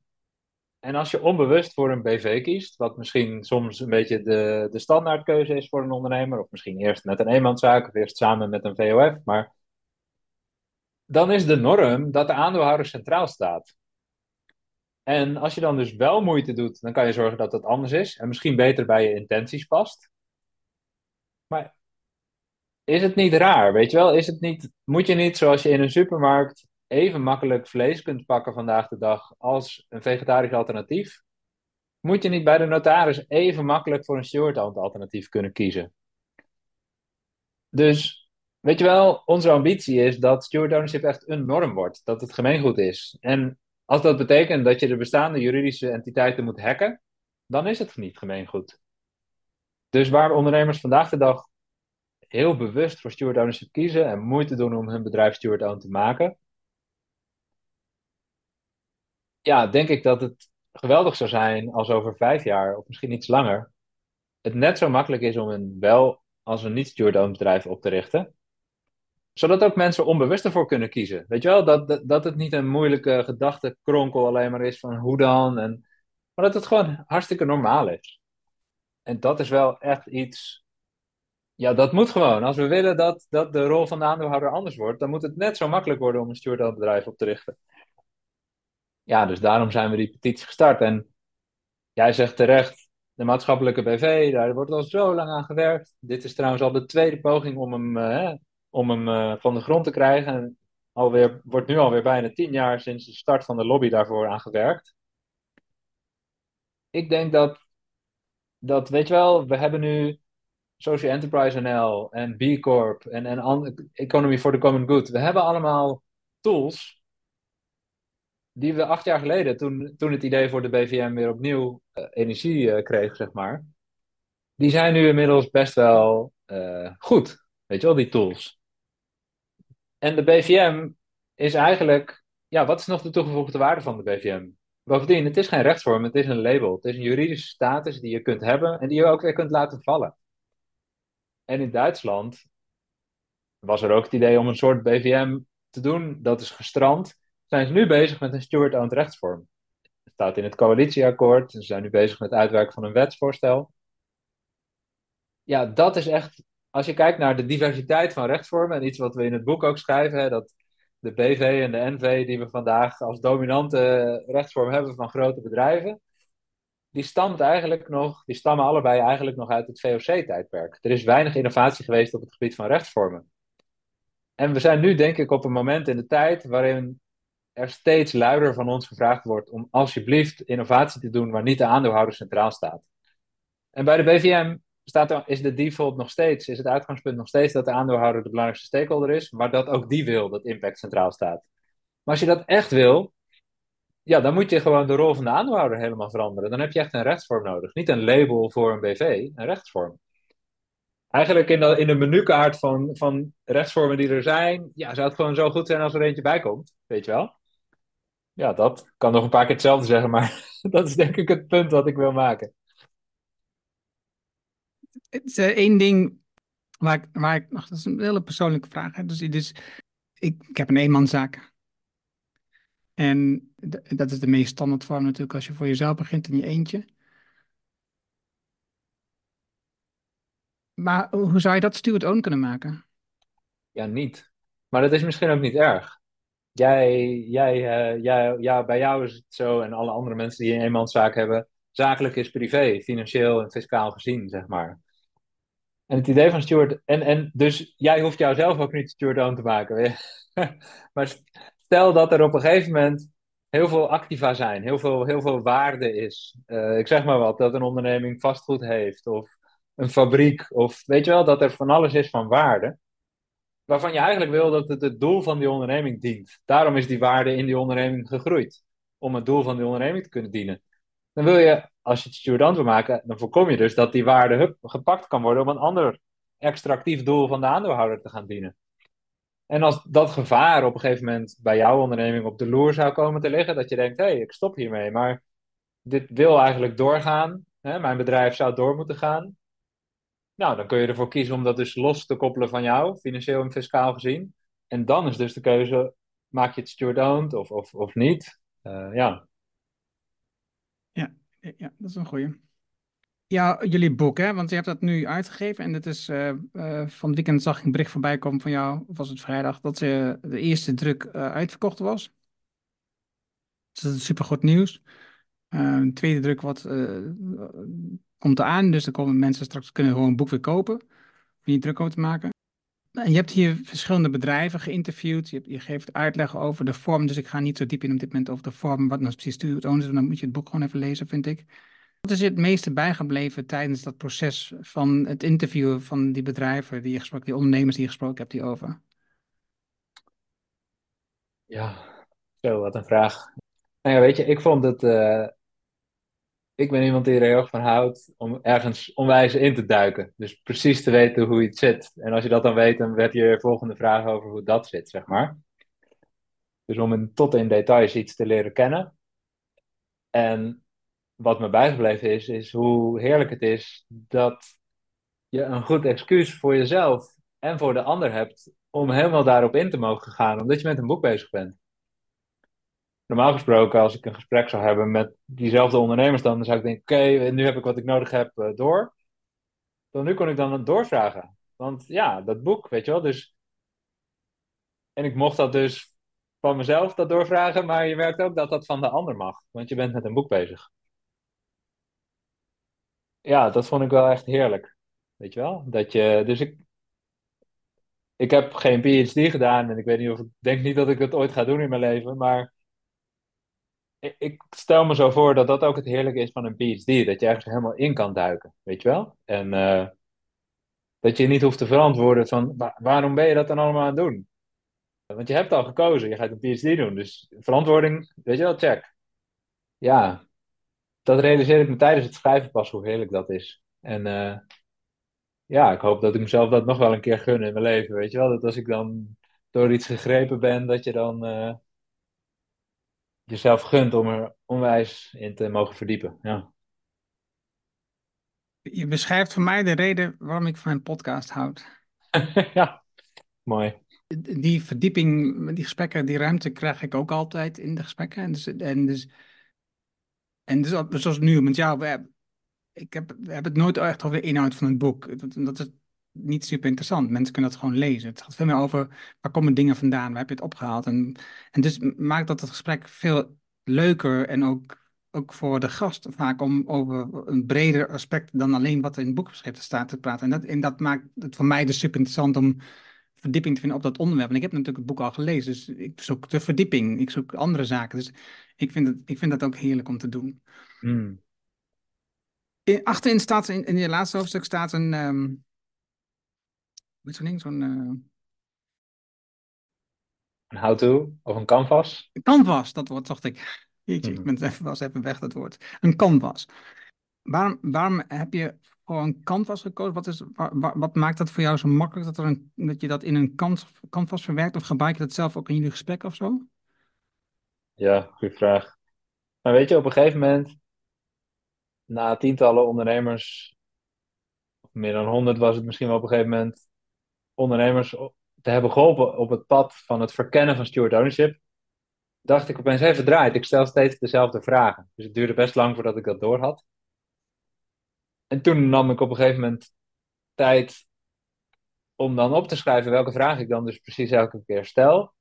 En als je onbewust voor een BV kiest, wat misschien soms een beetje de, de standaardkeuze is voor een ondernemer, of misschien eerst met een eenmanszaak of eerst samen met een VOF, maar dan is de norm dat de aandeelhouder centraal staat. En als je dan dus wel moeite doet, dan kan je zorgen dat het anders is en misschien beter bij je intenties past. Maar is het niet raar, weet je wel? Is het niet, moet je niet, zoals je in een supermarkt even makkelijk vlees kunt pakken vandaag de dag als een vegetarisch alternatief, moet je niet bij de notaris even makkelijk voor een steward alternatief kunnen kiezen? Dus, weet je wel, onze ambitie is dat steward ownership echt een norm wordt, dat het gemeengoed is. En als dat betekent dat je de bestaande juridische entiteiten moet hacken, dan is het niet gemeengoed. Dus waar ondernemers vandaag de dag heel bewust voor steward ownership kiezen en moeite doen om hun bedrijf steward owned te maken. Ja, denk ik dat het geweldig zou zijn als over vijf jaar of misschien iets langer het net zo makkelijk is om een wel als een niet steward owned bedrijf op te richten. Zodat ook mensen onbewust ervoor kunnen kiezen. Weet je wel, dat, dat, dat het niet een moeilijke gedachtenkronkel alleen maar is van hoe dan. En, maar dat het gewoon hartstikke normaal is. En dat is wel echt iets ja, dat moet gewoon. Als we willen dat, dat de rol van de aandeelhouder anders wordt, dan moet het net zo makkelijk worden om een steward bedrijf op te richten. Ja, dus daarom zijn we die petitie gestart. En jij zegt terecht, de maatschappelijke BV, daar wordt al zo lang aan gewerkt. Dit is trouwens al de tweede poging om hem, eh, om hem eh, van de grond te krijgen. En alweer, wordt nu alweer bijna tien jaar sinds de start van de lobby daarvoor aan gewerkt. Ik denk dat, dat, weet je wel, we hebben nu Social Enterprise NL en B Corp en, en Economy for the Common Good. We hebben allemaal tools die we acht jaar geleden, toen, toen het idee voor de BVM weer opnieuw uh, energie uh, kreeg, zeg maar, die zijn nu inmiddels best wel uh, goed. Weet je wel, die tools. En de BVM is eigenlijk, ja, wat is nog de toegevoegde waarde van de BVM? Bovendien, het is geen rechtsvorm, het is een label. Het is een juridische status die je kunt hebben en die je ook weer kunt laten vallen. En in Duitsland was er ook het idee om een soort BVM te doen. Dat is gestrand. Zijn ze nu bezig met een steward-owned rechtsvorm. Het staat in het coalitieakkoord. Ze zijn nu bezig met het uitwerken van een wetsvoorstel. Ja, dat is echt als je kijkt naar de diversiteit van rechtsvormen en iets wat we in het boek ook schrijven, hè, dat de BV en de NV die we vandaag als dominante rechtsvorm hebben van grote bedrijven, die stamt eigenlijk nog, die stammen allebei eigenlijk nog uit het VOC-tijdperk. Er is weinig innovatie geweest op het gebied van rechtsvormen. En we zijn nu denk ik op een moment in de tijd waarin er steeds luider van ons gevraagd wordt om alsjeblieft innovatie te doen waar niet de aandeelhouder centraal staat. En bij de BVM staat er, is de default nog steeds, is het uitgangspunt nog steeds dat de aandeelhouder de belangrijkste stakeholder is, maar dat ook die wil dat impact centraal staat. Maar als je dat echt wil, ja, dan moet je gewoon de rol van de aandeelhouder helemaal veranderen. Dan heb je echt een rechtsvorm nodig. Niet een label voor een BV, een rechtsvorm. Eigenlijk in de, in menukaart van, van rechtsvormen die er zijn, ja, zou het gewoon zo goed zijn als er eentje bij komt. Weet je wel? Ja, dat kan nog een paar keer hetzelfde zeggen, maar dat is denk ik het punt wat ik wil maken. Het is uh, één ding waar ik, waar ik dat is een hele persoonlijke vraag. Hè? Dus, dus ik, ik heb een eenmanszaak. En dat is de meest standaard vorm natuurlijk als je voor jezelf begint in je eentje. Maar hoe zou je dat steward-own kunnen maken? Ja, niet. Maar dat is misschien ook niet erg. Jij, jij, uh, jij, ja, bij jou is het zo, en alle andere mensen die een eenmanszaak hebben, zakelijk is privé, financieel en fiscaal gezien, zeg maar. En het idee van steward, en, en dus jij hoeft jouzelf ook niet steward-own te maken. maar stel dat er op een gegeven moment heel veel activa zijn, heel veel, heel veel waarde is. Uh, ik zeg maar wat, dat een onderneming vastgoed heeft of een fabriek of weet je wel, dat er van alles is van waarde. Waarvan je eigenlijk wil dat het het doel van die onderneming dient. Daarom is die waarde in die onderneming gegroeid. Om het doel van die onderneming te kunnen dienen. Dan wil je, als je het stewardant wil maken, dan voorkom je dus dat die waarde hup, gepakt kan worden om een ander extractief doel van de aandeelhouder te gaan dienen. En als dat gevaar op een gegeven moment bij jouw onderneming op de loer zou komen te liggen, dat je denkt, hé, hey, ik stop hiermee, maar dit wil eigenlijk doorgaan, hè, mijn bedrijf zou door moeten gaan. Nou, dan kun je ervoor kiezen om dat dus los te koppelen van jou, financieel en fiscaal gezien. En dan is dus de keuze, maak je het steward of, of, of niet? Uh, ja. ja. Ja, dat is een goeie. Ja, jullie boek, hè? Want je hebt dat nu uitgegeven en het is uh, uh, van het weekend zag ik een bericht voorbij komen van jou, of was het vrijdag, dat ze de eerste druk uh, uitverkocht was. Dus dat is super goed nieuws. de tweede druk wat, komt eraan, dus dan komen mensen straks kunnen gewoon een boek weer kopen, om niet druk over te maken. En je hebt hier verschillende bedrijven geïnterviewd, je, je, geeft uitleg over de vorm, dus ik ga niet zo diep in op dit moment over de vorm, wat nou precies stuurt dan moet je het boek gewoon even lezen, vind ik. Wat is je het meeste bijgebleven tijdens dat proces van het interviewen van die bedrijven die je gesproken, die ondernemers die je gesproken hebt hierover? Ja, zo, wat een vraag. Nou ja, weet je, ik vond het. Uh, ik ben iemand die er heel erg van houdt om ergens onwijs in te duiken. Dus precies te weten hoe iets zit. En als je dat dan weet, dan werd je volgende vraag over hoe dat zit, zeg maar. Dus om in, tot in details iets te leren kennen. En wat me bijgebleven is, is hoe heerlijk het is dat je een goed excuus voor jezelf en voor de ander hebt om helemaal daarop in te mogen gaan, omdat je met een boek bezig bent. Normaal gesproken, als ik een gesprek zou hebben met diezelfde ondernemers, dan zou ik denken: oké, nu heb ik wat ik nodig heb uh, door. Dan nu kon ik dan doorvragen. Want ja, dat boek, weet je wel. Dus... En ik mocht dat dus van mezelf dat doorvragen, maar je merkt ook dat dat van de ander mag, want je bent met een boek bezig ja, dat vond ik wel echt heerlijk. Weet je wel? Dat je, dus ik, ik heb geen PhD gedaan en ik weet niet of ik denk niet dat ik het ooit ga doen in mijn leven, maar ik, ik stel me zo voor dat dat ook het heerlijke is van een PhD, dat je ergens helemaal in kan duiken, weet je wel? En uh, dat je niet hoeft te verantwoorden van waarom ben je dat dan allemaal aan het doen? Want je hebt al gekozen, je gaat een PhD doen, dus verantwoording, weet je wel, check. Ja, dat realiseer ik me tijdens het schrijven pas hoe heerlijk dat is. En uh, ja, ik hoop dat ik mezelf dat nog wel een keer gun in mijn leven. Weet je wel, dat als ik dan door iets gegrepen ben, dat je dan uh, jezelf gunt om er onwijs in te mogen verdiepen. Ja. Je beschrijft voor mij de reden waarom ik van een podcast houd. ja, mooi. Die verdieping, die gesprekken, die ruimte krijg ik ook altijd in de gesprekken. En dus, en dus en dus, zoals nu, want ja, we hebben, ik heb, we hebben het nooit echt over de inhoud van het boek. Dat, dat is niet super interessant. Mensen kunnen dat gewoon lezen. Het gaat veel meer over waar komen dingen vandaan, waar heb je het opgehaald. En, en dus maakt dat het gesprek veel leuker en ook, ook voor de gast vaak om over een breder aspect dan alleen wat er in het boek beschreven staat te praten. En dat, en dat maakt het voor mij dus super interessant om verdieping te vinden op dat onderwerp. En ik heb natuurlijk het boek al gelezen, dus ik zoek de verdieping, ik zoek andere zaken. Dus ik vind, het, ik vind dat ook heerlijk om te doen. Hmm. In, achterin staat, in, in je laatste hoofdstuk staat een, um, hoe zo'n ding, zo'n... Uh... Een how-to of een canvas? Een canvas, dat woord zocht ik. Jeetje, ik Mhm. ben even, was even weg, dat woord. Een canvas. Waarom, waarom heb je voor een canvas gekozen? Wat, is, wa- wa- wat maakt dat voor jou zo makkelijk dat, er een, dat je dat in een can- canvas verwerkt? Of gebruik je dat zelf ook in jullie gesprek of zo? Ja, goede vraag. Maar weet je, op een gegeven moment, na tientallen ondernemers, meer dan honderd was het misschien wel op een gegeven moment, ondernemers te hebben geholpen op het pad van het verkennen van steward ownership, dacht ik opeens even draait. Ik stel steeds dezelfde vragen. Dus het duurde best lang voordat ik dat door had. En toen nam ik op een gegeven moment tijd om dan op te schrijven welke vraag ik dan dus precies elke keer stel.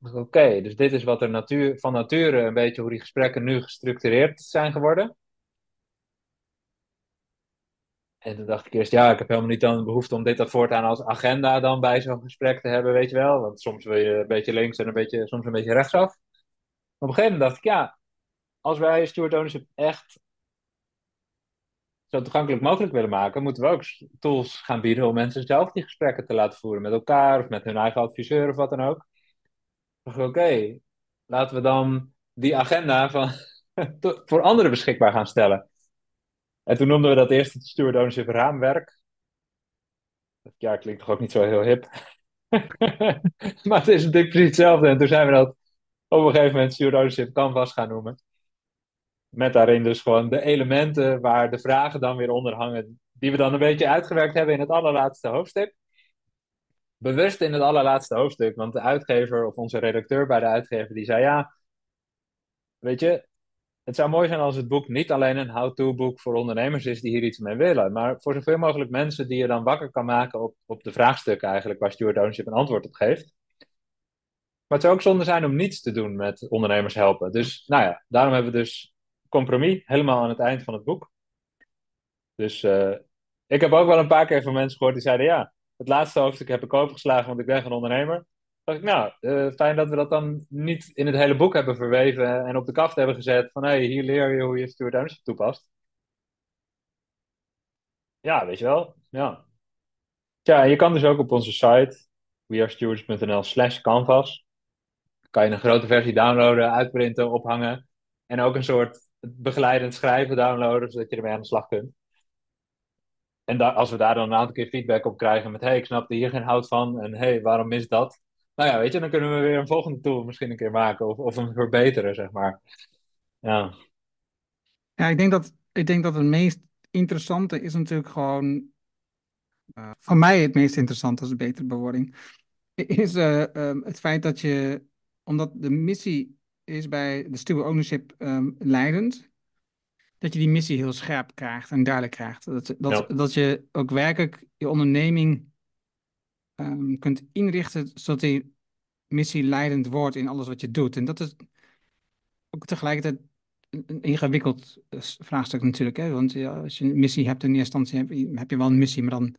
Oké, dus dit is wat er natuur, van nature een beetje hoe die gesprekken nu gestructureerd zijn geworden. En toen dacht ik eerst, ja, ik heb helemaal niet dan de behoefte om dit dan voortaan als agenda dan bij zo'n gesprek te hebben, weet je wel. Want soms wil je een beetje links en een beetje, soms een beetje rechtsaf. Op een gegeven moment dacht ik, ja, als wij steward ownership echt zo toegankelijk mogelijk willen maken, moeten we ook tools gaan bieden om mensen zelf die gesprekken te laten voeren met elkaar of met hun eigen adviseur of wat dan ook. oké, laten we dan die agenda van, voor anderen beschikbaar gaan stellen. En toen noemden we dat eerst het steward ownership raamwerk. Ja, klinkt toch ook niet zo heel hip. maar het is natuurlijk precies hetzelfde. En toen zijn we dat op een gegeven moment steward ownership canvas gaan noemen. Met daarin dus gewoon de elementen waar de vragen dan weer onder hangen. Die we dan een beetje uitgewerkt hebben in het allerlaatste hoofdstuk. Bewust in het allerlaatste hoofdstuk. Want de uitgever of onze redacteur bij de uitgever die zei ja. Weet je, het zou mooi zijn als het boek niet alleen een how-to boek voor ondernemers is die hier iets mee willen. Maar voor zoveel mogelijk mensen die je dan wakker kan maken op, op de vraagstukken eigenlijk waar steward ownership een antwoord op geeft. Maar het zou ook zonde zijn om niets te doen met ondernemers helpen. Dus nou ja, daarom hebben we dus compromis helemaal aan het eind van het boek. Dus uh, ik heb ook wel een paar keer van mensen gehoord die zeiden: Ja, het laatste hoofdstuk heb ik overgeslagen, want ik ben geen ondernemer. dacht ik, nou, uh, fijn dat we dat dan niet in het hele boek hebben verweven en op de kaft hebben gezet van hé, hey, hier leer je hoe je steward ownership toepast. Ja, weet je wel. Ja. Tja, je kan dus ook op onze site wearestewards.nl slash canvas kan je een grote versie downloaden, uitprinten, ophangen en ook een soort begeleidend schrijven downloaden, zodat je ermee aan de slag kunt. En als we daar dan een aantal keer feedback op krijgen met hey, ik snapte hier geen hout van en hey, waarom mis dat? Nou ja, weet je, dan kunnen we weer een volgende tool misschien een keer maken of, of hem verbeteren, zeg maar. Ja. Ja, ik denk dat, ik denk dat het meest interessante is natuurlijk gewoon, uh, van mij het meest interessante als betere bewoording, is uh, um, het feit dat je, omdat de missie is bij de steward ownership um, leidend, dat je die missie heel scherp krijgt en duidelijk krijgt. Dat, dat, ja. dat je ook werkelijk je onderneming um, kunt inrichten zodat die missie leidend wordt in alles wat je doet. En dat is ook tegelijkertijd een ingewikkeld eh, vraagstuk natuurlijk. Hè? Want ja, als je een missie hebt in eerste instantie, heb je, heb je wel een missie, maar dan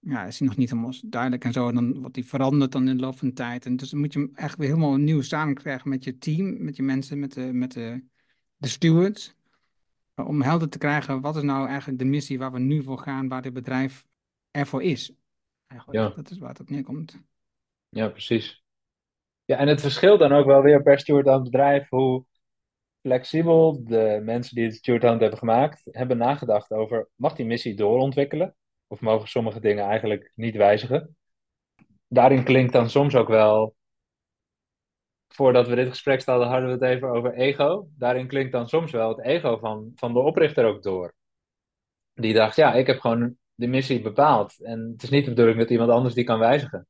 ja, is die nog niet helemaal duidelijk en zo. En dan wordt die veranderd dan in de loop van de tijd. En dus dan moet je hem echt weer helemaal nieuw samen krijgen met je team, met je mensen, met de, met de, de stewards. Om helder te krijgen, wat is nou eigenlijk de missie waar we nu voor gaan, waar dit bedrijf ervoor is. Eigenlijk, ja. dat is waar het op neerkomt. Ja, precies. Ja, en het verschilt dan ook wel weer per steward aan het bedrijf, hoe flexibel de mensen die het stewardhound hebben gemaakt, hebben nagedacht over, mag die missie doorontwikkelen? Of mogen sommige dingen eigenlijk niet wijzigen? Daarin klinkt dan soms ook wel, voordat we dit gesprek stelden, hadden we het even over ego. Daarin klinkt dan soms wel het ego van, van de oprichter ook door. Die dacht, ja, ik heb gewoon de missie bepaald. En het is niet de bedoeling dat iemand anders die kan wijzigen.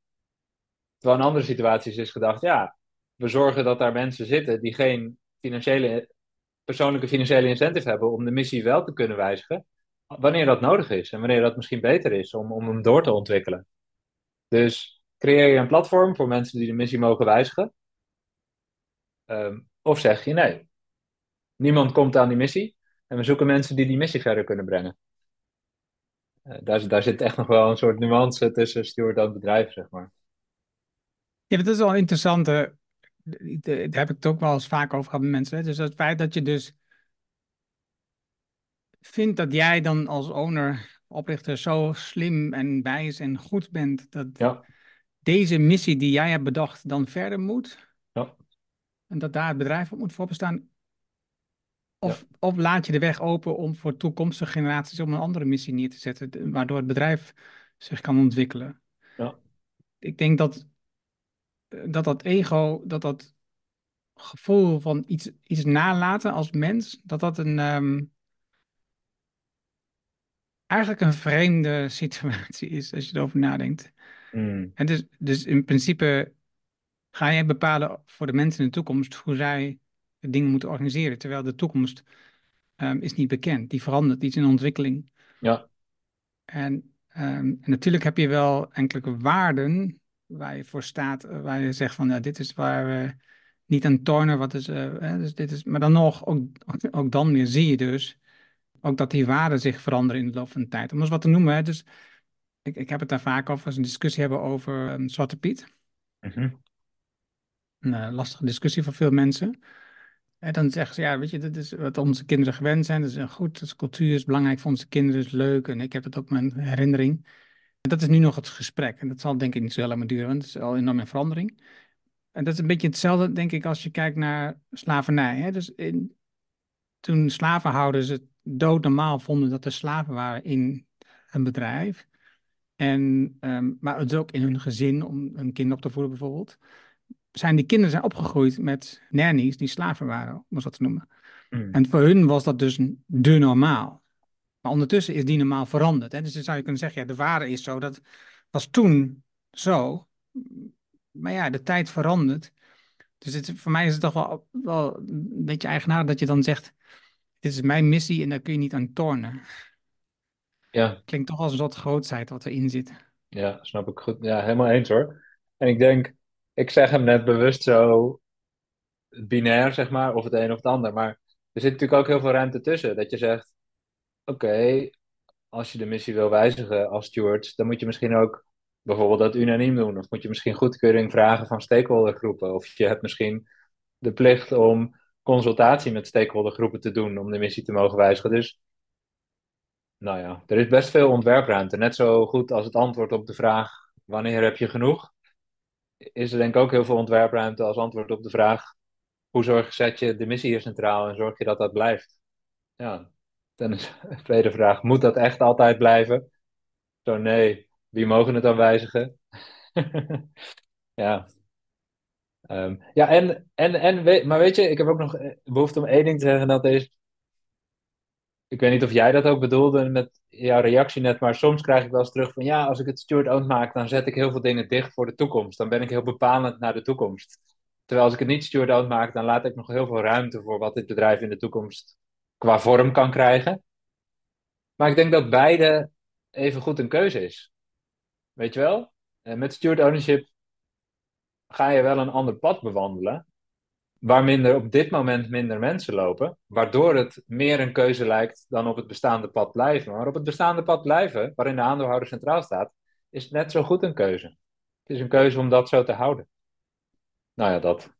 Terwijl in andere situaties is gedacht, ja, we zorgen dat daar mensen zitten die geen financiële, persoonlijke financiële incentive hebben om de missie wel te kunnen wijzigen. Wanneer dat nodig is en wanneer dat misschien beter is om, om hem door te ontwikkelen. Dus creëer je een platform voor mensen die de missie mogen wijzigen? Um, of zeg je nee, niemand komt aan die missie en we zoeken mensen die die missie verder kunnen brengen. Uh, daar, daar zit echt nog wel een soort nuance tussen steward en bedrijf, zeg maar. Ja, dat is wel interessant. Daar heb ik het ook wel eens vaak over gehad met mensen. Dus het feit dat je dus vindt dat jij dan als owner, oprichter, zo slim en wijs en goed bent dat ja. deze missie die jij hebt bedacht dan verder moet. Ja. En dat daar het bedrijf op moet voorbestaan. Of, of laat je de weg open om voor toekomstige generaties om een andere missie neer te zetten, waardoor het bedrijf zich kan ontwikkelen. Ja. Ik denk dat dat, dat ego, dat dat gevoel van iets, iets nalaten als mens, dat dat een, ehm, eigenlijk een vreemde situatie is als je erover nadenkt. Mm. En dus, dus in principe ga jij bepalen voor de mensen in de toekomst hoe zij dingen moeten organiseren, terwijl de toekomst um, is niet bekend. Die verandert, iets in ontwikkeling. Ja. En, um, en natuurlijk heb je wel enkele waarden waar je voor staat, eh, waar je zegt van ja, dit is waar we niet aan tornen, wat is, uh, dus dit is, maar dan nog, ook, ook dan weer zie je dus ook dat die waarden zich veranderen in de loop van de tijd. Om eens wat te noemen, hè, dus ik, ik heb het daar vaak over als we een discussie hebben over um, Zwarte Piet. Mm Een uh, lastige discussie voor veel mensen. En dan zeggen ze, ja, weet je, dit is wat onze kinderen gewend zijn. Dat is goed, dat is cultuur, is belangrijk voor onze kinderen, is leuk. En ik heb het ook mijn herinnering. En dat is nu nog het gesprek. En dat zal denk ik niet zo heel lang duren, want het is al enorm in verandering. En dat is een beetje hetzelfde, denk ik, als je kijkt naar slavernij. Hè? Dus in, toen slavenhouders het doodnormaal vonden dat er slaven waren in een bedrijf. En, um, maar het ook in hun gezin om een kind op te voeden bijvoorbeeld. Zijn die kinderen zijn opgegroeid met nannies die slaven waren, om het zo te noemen. Mm. En voor hun was dat dus de normaal. Maar ondertussen is die normaal veranderd. Hè? Dus dan zou je kunnen zeggen, ja, de waarde is zo. Dat was toen zo. Maar ja, de tijd verandert. Dus het, voor mij is het toch wel, wel een beetje eigenaardig dat je dan zegt... Dit is mijn missie en daar kun je niet aan tornen. Ja. Klinkt toch als een soort grootheid wat erin zit. Ja, snap ik goed. Ja, helemaal eens hoor. En ik denk, ik zeg hem net bewust zo binair, zeg maar, of het een of het ander. Maar er zit natuurlijk ook heel veel ruimte tussen. Dat je zegt, oké, als je de missie wil wijzigen als steward, dan moet je misschien ook bijvoorbeeld dat unaniem doen. Of moet je misschien goedkeuring vragen van stakeholdergroepen. Of je hebt misschien de plicht om consultatie met stakeholdergroepen te doen om de missie te mogen wijzigen. Dus, nou ja, er is best veel ontwerpruimte. Net zo goed als het antwoord op de vraag: wanneer heb je genoeg? Is er denk ik ook heel veel ontwerpruimte als antwoord op de vraag: hoe zorg, zet je de missie hier centraal en zorg je dat dat blijft? Ja, dan is de tweede vraag: moet dat echt altijd blijven? Zo nee, wie mogen het dan wijzigen? ja. Um, ja, en, en, en, maar weet je, ik heb ook nog behoefte om één ding te zeggen. Dat is, ik weet niet of jij dat ook bedoelde met jouw reactie net, maar soms krijg ik wel eens terug van ja, als ik het steward-owned maak, dan zet ik heel veel dingen dicht voor de toekomst. Dan ben ik heel bepalend naar de toekomst. Terwijl als ik het niet steward-owned maak, dan laat ik nog heel veel ruimte voor wat dit bedrijf in de toekomst qua vorm kan krijgen. Maar ik denk dat beide even goed een keuze is. Weet je wel? En met steward ownership ga je wel een ander pad bewandelen. Waar minder, op dit moment minder mensen lopen. Waardoor het meer een keuze lijkt dan op het bestaande pad blijven. Maar op het bestaande pad blijven, waarin de aandeelhouder centraal staat, is net zo goed een keuze. Het is een keuze om dat zo te houden. Nou ja, dat.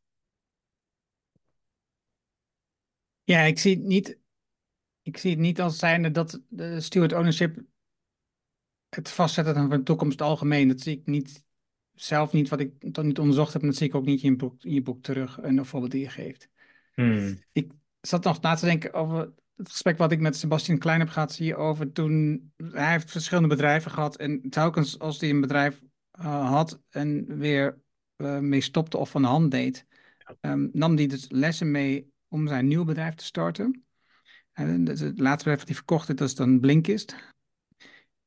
Ja, ik zie het niet, ik zie het niet als zijnde dat de steward ownership het vastzetten van de toekomst algemeen. Dat zie ik niet zelf niet, wat ik tot niet onderzocht heb, en dat zie ik ook niet in je boek, in je boek terug, een voorbeeld die je geeft. Hmm. Ik zat nog na te denken over het gesprek wat ik met Sebastian Klein heb gehad hierover toen hij heeft verschillende bedrijven gehad en telkens als hij een bedrijf uh, had en weer uh, mee stopte of van de hand deed, um, nam hij dus lessen mee om zijn nieuw bedrijf te starten. En het laatste bedrijf dat hij verkocht, dat is dan Blinkist.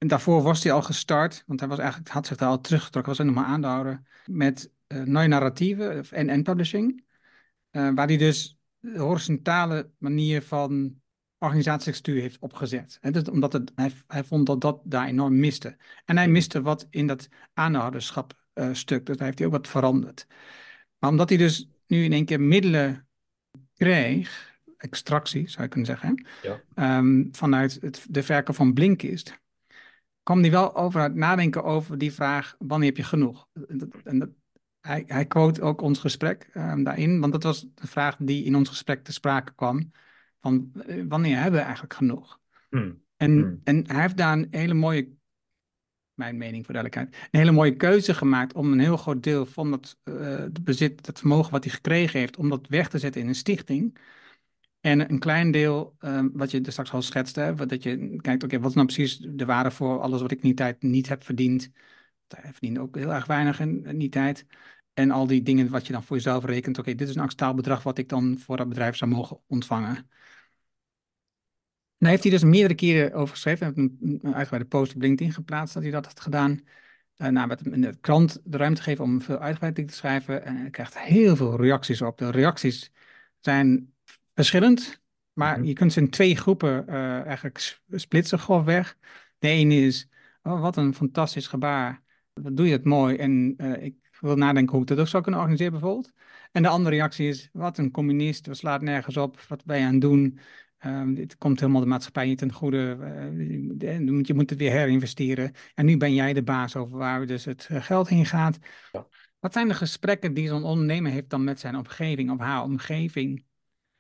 En daarvoor was hij al gestart, want hij was eigenlijk, had zich daar al teruggetrokken, was hij nog maar aandeelhouder, met uh, nieuwe narratieven en, en publishing. Uh, waar hij dus de horizontale manier van organisatiestructuur heeft opgezet. Hè, dus omdat het, hij, hij vond dat dat daar enorm miste. En hij miste wat in dat aanhouderschap uh, stuk. Dus daar heeft hij ook wat veranderd. Maar omdat hij dus nu in één keer middelen kreeg, extractie zou je kunnen zeggen, ja. um, vanuit het, de verken van Blinkist, kwam hij wel over het nadenken over die vraag: wanneer heb je genoeg? En dat, hij, hij quote ook ons gesprek um, daarin, want dat was de vraag die in ons gesprek te sprake kwam: van uh, wanneer hebben we eigenlijk genoeg? Hmm. En, hmm. en hij heeft daar een hele mooie, mijn mening voor duidelijkheid, een hele mooie keuze gemaakt om een heel groot deel van dat uh, bezit, dat vermogen wat hij gekregen heeft, om dat weg te zetten in een stichting. En een klein deel, um, wat je er straks al schetste, dat je kijkt, oké, wat is nou precies de waarde voor alles wat ik in die tijd niet heb verdiend? Hij verdient ook heel erg weinig in, in, die tijd. En al die dingen wat je dan voor jezelf rekent, oké, dit is een acceptabel bedrag wat ik dan voor dat bedrijf zou mogen ontvangen. Daar heeft hij dus meerdere keren over geschreven. Heeft een uitgebreide post op LinkedIn geplaatst dat hij dat had gedaan. Daarna werd hem in de krant de ruimte gegeven om veel uitgebreid te schrijven. En hij krijgt heel veel reacties op. De reacties zijn verschillend, maar mhm. je kunt ze in twee groepen uh, eigenlijk splitsen grofweg. De ene is, oh, wat een fantastisch gebaar, wat doe je het mooi en uh, ik wil nadenken hoe ik dat ook zou kunnen organiseren bijvoorbeeld. En de andere reactie is, wat een communist, we slaat nergens op, wat ben je aan het doen? Um, dit komt helemaal de maatschappij niet ten goede. Uh, je moet het weer herinvesteren. En nu ben jij de baas over waar dus het geld heen gaat. Ja. Wat zijn de gesprekken die zo'n ondernemer heeft dan met zijn omgeving of haar omgeving?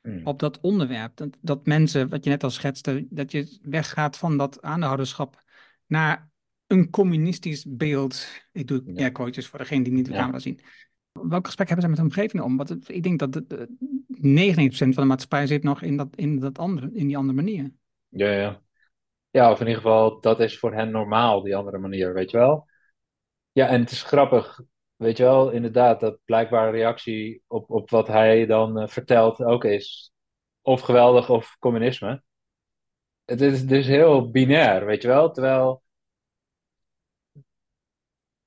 Hmm. op dat onderwerp. Dat, dat mensen, wat je net al schetste, dat je weggaat van dat aandeelhouderschap naar een communistisch beeld. Ik doe ja. quotes voor degene die niet de camera zien. Welk gesprek hebben ze met de omgeving om? Want ik denk dat de, 99% van de maatschappij zit nog in, dat, in, dat andere, in die andere manier. Ja, ja. Ja, of in ieder geval, dat is voor hen normaal, die andere manier, weet je wel. Ja, en het is grappig weet je wel, inderdaad, dat blijkbare reactie op, op wat hij dan uh, vertelt ook is of geweldig of communisme. Het is dus heel binair, weet je wel, terwijl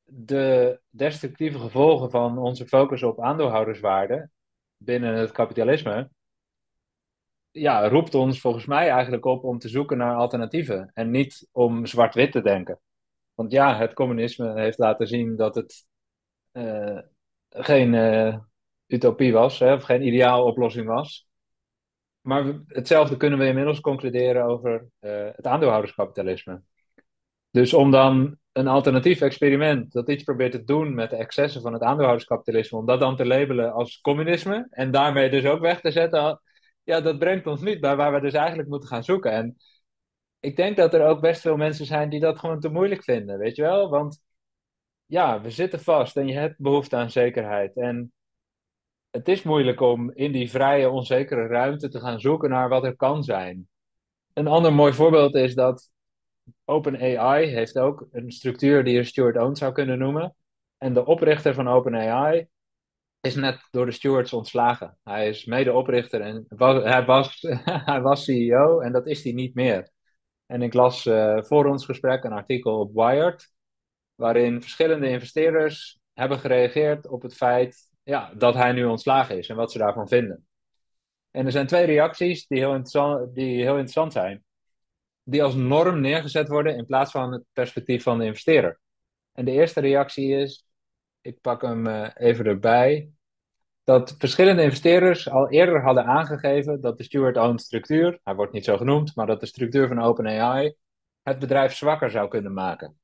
de destructieve gevolgen van onze focus op aandeelhouderswaarde binnen het kapitalisme, ja, roept ons volgens mij eigenlijk op om te zoeken naar alternatieven en niet om zwart-wit te denken. Want ja, het communisme heeft laten zien dat het geen uh, utopie was, hè, of geen ideaal oplossing was. Maar hetzelfde kunnen we inmiddels concluderen over uh, het aandeelhouderskapitalisme. Dus om dan een alternatief experiment dat iets probeert te doen met de excessen van het aandeelhouderskapitalisme, om dat dan te labelen als communisme en daarmee dus ook weg te zetten, ja, dat brengt ons niet bij waar we dus eigenlijk moeten gaan zoeken. En ik denk dat er ook best veel mensen zijn die dat gewoon te moeilijk vinden, weet je wel? Want ja, we zitten vast en je hebt behoefte aan zekerheid. En het is moeilijk om in die vrije, onzekere ruimte te gaan zoeken naar wat er kan zijn. Een ander mooi voorbeeld is dat OpenAI heeft ook een structuur die je Stuart Own zou kunnen noemen. En de oprichter van OpenAI is net door de stewards ontslagen. Hij is medeoprichter en hij, was, hij was CEO en dat is hij niet meer. En ik las uh, voor ons gesprek een artikel op Wired waarin verschillende investeerders hebben gereageerd op het feit ja, dat hij nu ontslagen is en wat ze daarvan vinden. En er zijn twee reacties die heel interessant, die heel interessant zijn. Die als norm neergezet worden in plaats van het perspectief van de investeerder. En de eerste reactie is, ik pak hem uh, even erbij, dat verschillende investeerders al eerder hadden aangegeven dat de steward-owned structuur, hij wordt niet zo genoemd, maar dat de structuur van OpenAI het bedrijf zwakker zou kunnen maken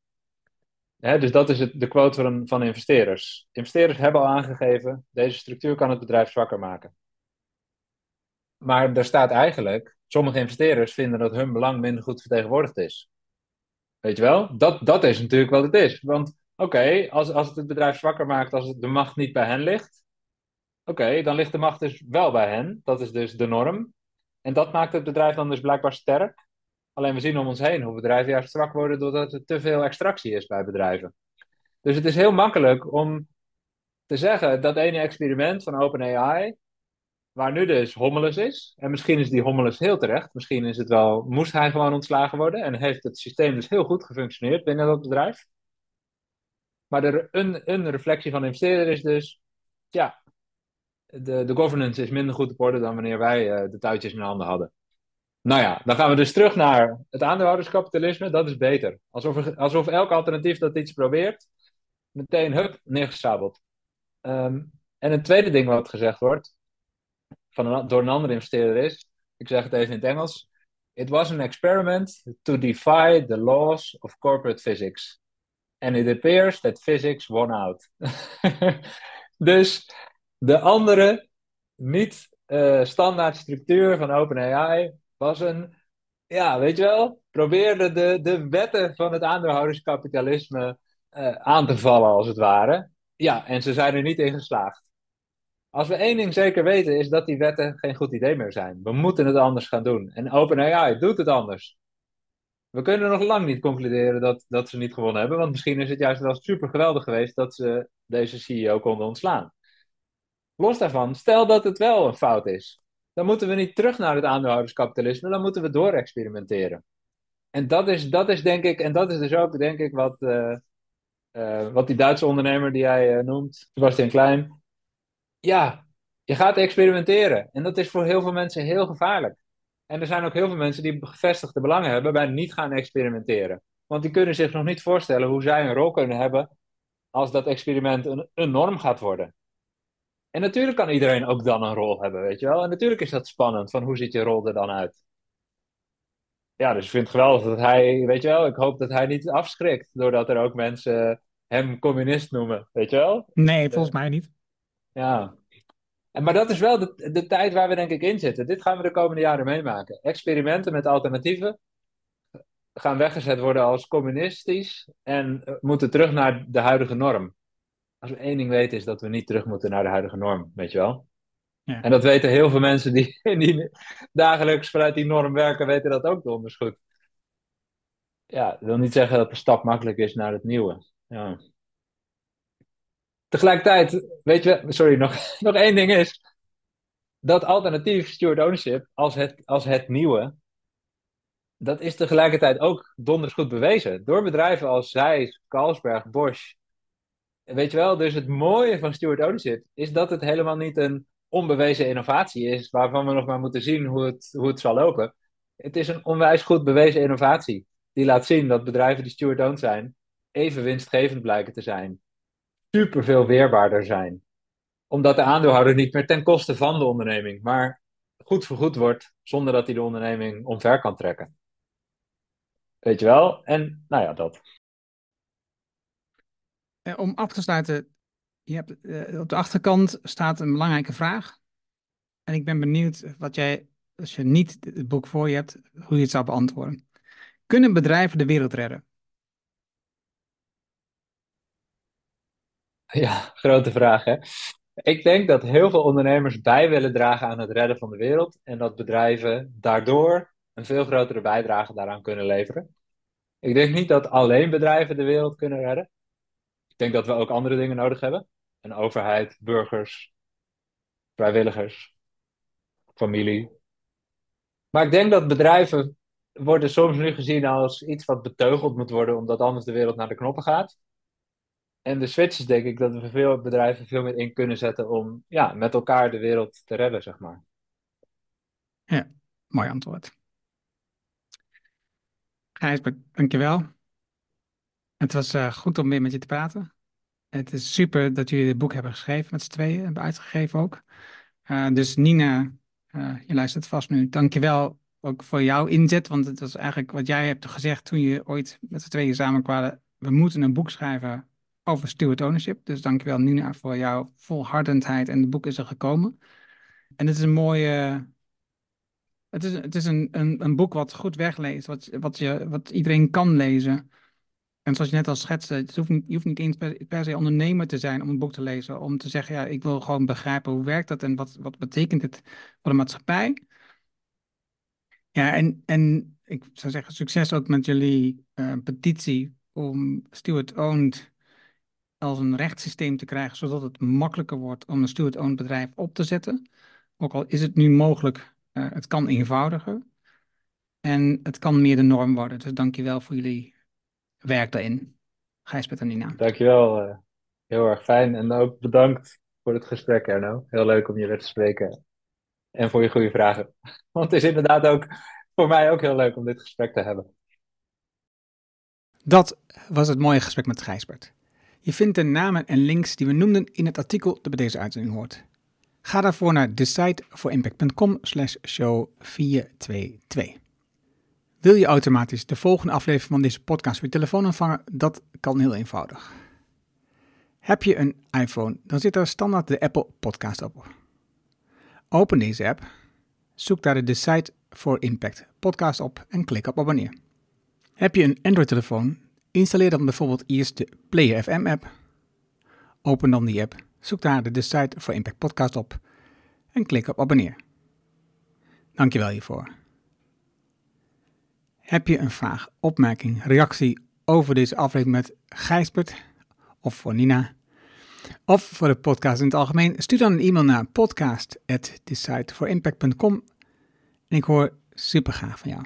dus dat is het, de quote van, van investeerders. Investeerders hebben al aangegeven, deze structuur kan het bedrijf zwakker maken. Maar er staat eigenlijk, sommige investeerders vinden dat hun belang minder goed vertegenwoordigd is. Weet je wel? Dat, dat is natuurlijk wat het is. Want oké, als, als het het bedrijf zwakker maakt, als de macht niet bij hen ligt, oké, dan ligt de macht dus wel bij hen. Dat is dus de norm. En dat maakt het bedrijf dan dus blijkbaar sterk. Alleen we zien om ons heen hoe bedrijven juist strak worden doordat er te veel extractie is bij bedrijven. Dus het is heel makkelijk om te zeggen dat ene experiment van OpenAI, waar nu dus Hommelus is, en misschien is die Hommelus heel terecht, misschien is het wel, moest hij gewoon ontslagen worden en heeft het systeem dus heel goed gefunctioneerd binnen dat bedrijf. Maar de, een, een reflectie van de investeerder is dus, ja, de, de governance is minder goed op orde dan wanneer wij uh, de touwtjes in handen hadden. Nou ja, dan gaan we dus terug naar het aandeelhouderskapitalisme. Dat is beter. Alsof, alsof elk alternatief dat iets probeert, meteen hup, neergesabeld. Ehm, en een tweede ding wat gezegd wordt, van door een andere investeerder is, ik zeg het even in het Engels. It was an experiment to defy the laws of corporate physics. And it appears that physics won out. dus de andere, niet uh, standaard structuur van OpenAI was een, ja, weet je wel, probeerde de, de wetten van het aandeelhouderskapitalisme uh, aan te vallen, als het ware. Ja, en ze zijn er niet in geslaagd. Als we één ding zeker weten, is dat die wetten geen goed idee meer zijn. We moeten het anders gaan doen. En OpenAI doet het anders. We kunnen nog lang niet concluderen dat, dat ze niet gewonnen hebben, want misschien is het juist wel super geweldig geweest dat ze deze CEO konden ontslaan. Los daarvan, stel dat het wel een fout is, dan moeten we niet terug naar het aandeelhouderskapitalisme, dan moeten we door experimenteren. En dat is, dat is denk ik, en dat is dus ook denk ik wat, uh, uh, wat die Duitse ondernemer die jij uh, noemt, Sebastian Klein, ja, je gaat experimenteren. En dat is voor heel veel mensen heel gevaarlijk. En er zijn ook heel veel mensen die gevestigde belangen hebben bij niet gaan experimenteren. Want die kunnen zich nog niet voorstellen hoe zij een rol kunnen hebben als dat experiment een, een norm gaat worden. En natuurlijk kan iedereen ook dan een rol hebben, weet je wel. En natuurlijk is dat spannend, van hoe ziet je rol er dan uit? Ja, dus ik vind het geweldig dat hij, weet je wel, ik hoop dat hij niet afschrikt doordat er ook mensen hem communist noemen, weet je wel? Nee, volgens mij niet. Ja. En, maar dat is wel de, de tijd waar we denk ik in zitten. Dit gaan we de komende jaren meemaken. Experimenten met alternatieven gaan weggezet worden als communistisch en moeten terug naar de huidige norm. Als we één ding weten is dat we niet terug moeten naar de huidige norm, weet je wel? Ja. En dat weten heel veel mensen die, die dagelijks vanuit die norm werken, weten dat ook donders goed. Ja, dat wil niet zeggen dat de stap makkelijk is naar het nieuwe. Ja. Tegelijkertijd, weet je, sorry, nog, nog één ding is. Dat alternatief steward ownership als het, als het nieuwe, dat is tegelijkertijd ook donders goed bewezen. Door bedrijven als Zeiss, Carlsberg, Bosch. Weet je wel, dus het mooie van steward ownership is dat het helemaal niet een onbewezen innovatie is, waarvan we nog maar moeten zien hoe het, hoe het zal lopen. Het is een onwijs goed bewezen innovatie. Die laat zien dat bedrijven die steward-owned zijn, even winstgevend blijken te zijn super veel weerbaarder zijn. Omdat de aandeelhouder niet meer ten koste van de onderneming, maar goed vergoed wordt zonder dat hij de onderneming omver kan trekken. Weet je wel? En nou ja, dat. Eh, om af te sluiten, je hebt, uh, op de achterkant staat een belangrijke vraag. En ik ben benieuwd wat jij, als je niet het boek voor je hebt, hoe je het zou beantwoorden. Kunnen bedrijven de wereld redden? Ja, grote vraag hè. Ik denk dat heel veel ondernemers bij willen dragen aan het redden van de wereld en dat bedrijven daardoor een veel grotere bijdrage daaraan kunnen leveren. Ik denk niet dat alleen bedrijven de wereld kunnen redden. Ik denk dat we ook andere dingen nodig hebben. Een overheid, burgers, vrijwilligers, familie. Maar ik denk dat bedrijven worden soms nu gezien als iets wat beteugeld moet worden, omdat anders de wereld naar de knoppen gaat. En de switch is denk ik dat we veel bedrijven veel meer in kunnen zetten om ja, met elkaar de wereld te redden, zeg maar. Ja, mooi antwoord. Gijsbert, dankjewel. Het was uh, goed om weer met je te praten. Het is super dat jullie dit boek hebben geschreven met z'n tweeën, hebben uitgegeven ook. Uh, dus Nina, uh, je luistert vast nu. Dankjewel ook voor jouw inzet, want het was eigenlijk wat jij hebt gezegd toen je ooit met z'n tweeën samenkwamen. We moeten een boek schrijven over steward ownership. Dus dankjewel Nina voor jouw volhardendheid en het boek is er gekomen. En het is een mooie... Het is, het is een, een, een boek wat goed wegleest, wat, wat, je, wat iedereen kan lezen. En zoals je net al schetste, het hoeft niet, je hoeft niet eens per, se ondernemer te zijn om een boek te lezen. Om te zeggen, ja, ik wil gewoon begrijpen hoe werkt dat en wat, wat betekent het voor de maatschappij. Ja, en, en ik zou zeggen, succes ook met jullie uh, petitie om Stewart Owned als een rechtssysteem te krijgen, zodat het makkelijker wordt om een steward-owned bedrijf op te zetten. Ook al is het nu mogelijk, uh, het kan eenvoudiger. En het kan meer de norm worden. Dus dankjewel voor jullie werk daarin. Gijsbert en Nina. Dankjewel. Uh, heel erg fijn. En ook bedankt voor het gesprek, Erno. Heel leuk om je weer te spreken. En voor je goede vragen. Want het is inderdaad ook voor mij ook heel leuk om dit gesprek te hebben. Dat was het mooie gesprek met Gijsbert. Je vindt de namen en links die we noemden in het artikel dat bij deze uitzending hoort. Ga daarvoor naar decideforimpact.com slash show 422. Wil je automatisch de volgende aflevering van deze podcast je telefoon ontvangen? Dat kan heel eenvoudig. Heb je een iPhone, dan zit er standaard de Apple Podcast op. Open deze app, zoek daar de Decide for Impact podcast op en klik op abonneer. Heb je een Android-telefoon, installeer dan bijvoorbeeld eerst de Player FM app. Open dan die app, zoek daar de Decide for Impact podcast op en klik op abonneer. Dankjewel hiervoor. Heb je een vraag, opmerking, reactie over deze aflevering met Gijsbert of voor Nina? Of voor de podcast in het algemeen? Stuur dan een e-mail naar podcast.decideforimpact.com en ik hoor super graag van jou.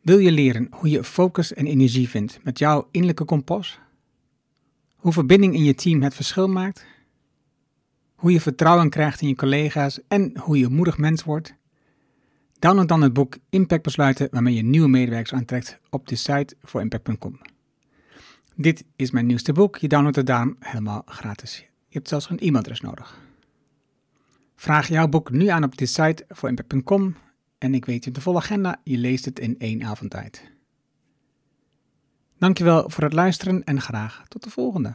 Wil je leren hoe je focus en energie vindt met jouw innerlijke kompas? Hoe verbinding in je team het verschil maakt? Hoe je vertrouwen krijgt in je collega's en hoe je moedig mens wordt? Download dan het boek Impact Besluiten waarmee je nieuwe medewerkers aantrekt op de site voor impact.com. Dit is mijn nieuwste boek. Je downloadt het daarom helemaal gratis. Je hebt zelfs een e-mailadres nodig. Vraag jouw boek nu aan op de site voor impact.com en ik weet je de volle agenda. Je leest het in één avond tijd. Dankjewel voor het luisteren en graag tot de volgende.